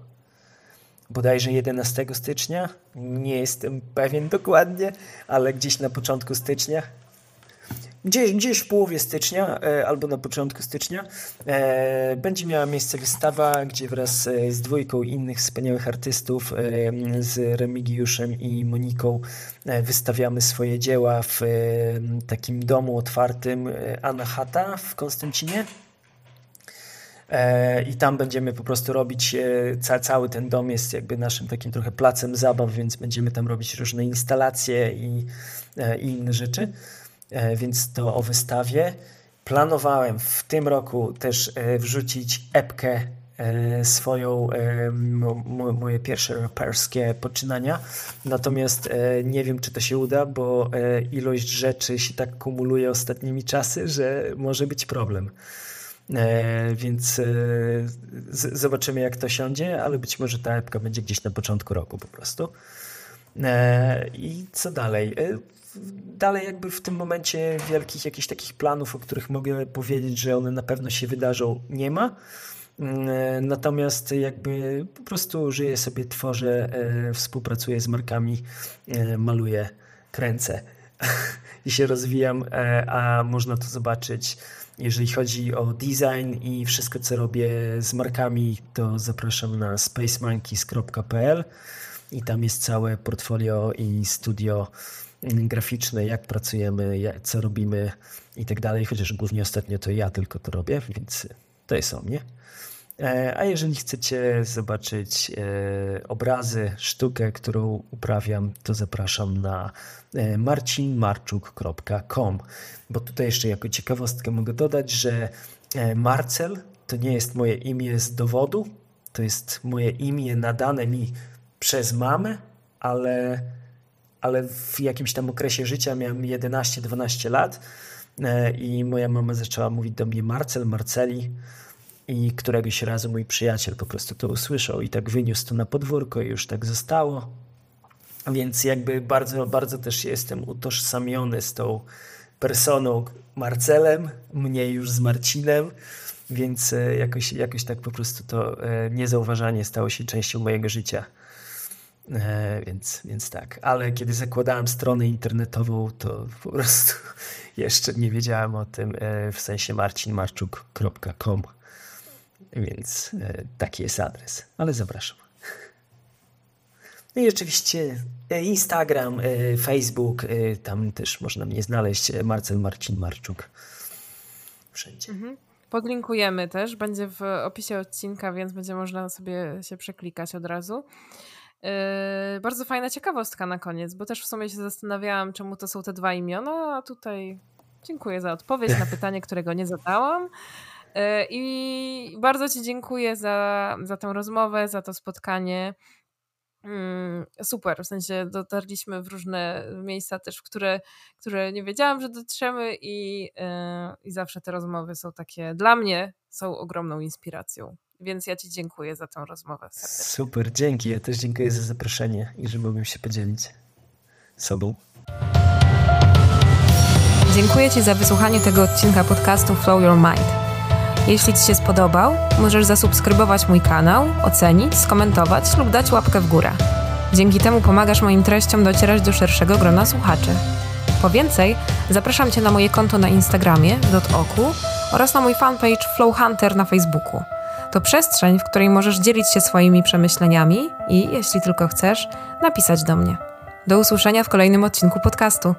bodajże 11 stycznia, nie jestem pewien dokładnie, ale gdzieś na początku stycznia, gdzieś, gdzieś w połowie stycznia e, albo na początku stycznia e, będzie miała miejsce wystawa, gdzie wraz e, z dwójką innych wspaniałych artystów, z Remigiuszem i Moniką wystawiamy swoje dzieła w takim domu otwartym Anahata w Konstancinie. E, I tam będziemy po prostu robić, ca cały ten dom jest jakby naszym takim trochę placem zabaw, więc będziemy tam robić różne instalacje i, i inne rzeczy. Więc to o wystawie. Planowałem w tym roku też wrzucić epkę E, swoją, e, moje pierwsze raperskie poczynania. Natomiast e, nie wiem, czy to się uda, bo ilość rzeczy się tak kumuluje ostatnimi czasy, że może być problem. Więc zobaczymy, jak to siądzie, ale być może ta epka będzie gdzieś na początku roku po prostu. I co dalej? Dalej, jakby w tym momencie wielkich jakichś takich planów, o których mogę powiedzieć, że one na pewno się wydarzą, nie ma. E, natomiast jakby po prostu żyję sobie, tworzę, e, współpracuję z markami, e, maluję, kręcę i się rozwijam, a można to zobaczyć. Jeżeli chodzi o design i wszystko, co robię z markami, to zapraszam na spacemonkeys.pl i tam jest całe portfolio i studio graficzne, jak pracujemy, co robimy i tak dalej. Chociaż głównie ostatnio to ja tylko to robię, więc to jest o mnie. E, a jeżeli chcecie zobaczyć e, obrazy, sztukę, którą uprawiam, to zapraszam na marcinmarczuk.com. Bo tutaj jeszcze jako ciekawostkę mogę dodać, że Marcel to nie jest moje imię z dowodu, to jest moje imię nadane mi przez mamę, ale, ale w jakimś tam okresie życia miałem 11-12 lat i moja mama zaczęła mówić do mnie Marcel, Marceli. I któregoś razu mój przyjaciel po prostu to usłyszał i tak wyniósł to na podwórko i już tak zostało. Więc jakby bardzo, bardzo też jestem utożsamiony z tą personą Marcelem, mniej już z Marcinem, więc e, jakoś, jakoś tak po prostu to e, niezauważanie stało się częścią mojego życia. E, więc, więc tak, ale kiedy zakładałem stronę internetową, to po prostu jeszcze nie wiedziałem o tym w sensie marcinmarczuk.com. Więc taki jest adres, ale zapraszam. No i oczywiście e, Instagram, e, Facebook, tam też można mnie znaleźć, Marcel Marcin Marczuk. Wszędzie. Mhm. Podlinkujemy też, będzie w opisie odcinka, więc będzie można sobie się przeklikać od razu. Yy, bardzo fajna ciekawostka na koniec, bo też w sumie się zastanawiałam, czemu to są te dwa imiona, a tutaj dziękuję za odpowiedź na pytanie, którego nie zadałam. E, I bardzo Ci dziękuję za, za tę rozmowę, za to spotkanie. Mm, super, w sensie dotarliśmy w różne miejsca też, w które, które nie wiedziałam, że dotrzemy i, e, i zawsze te rozmowy są takie, dla mnie są ogromną inspiracją. Więc ja Ci dziękuję za tę rozmowę. Serdecznie. Super, dzięki. Ja też dziękuję za zaproszenie i że mogłem się podzielić sobą. Dziękuję Ci za wysłuchanie tego odcinka podcastu Flow Your Mind. Jeśli Ci się spodobał, możesz zasubskrybować mój kanał, ocenić, skomentować lub dać łapkę w górę. Dzięki temu pomagasz moim treściom docierać do szerszego grona słuchaczy. Po więcej, zapraszam Cię na moje konto na Instagramie .oku oraz na mój fanpage Flow Hunter na Facebooku. To przestrzeń, w której możesz dzielić się swoimi przemyśleniami i, jeśli tylko chcesz, napisać do mnie. Do usłyszenia w kolejnym odcinku podcastu.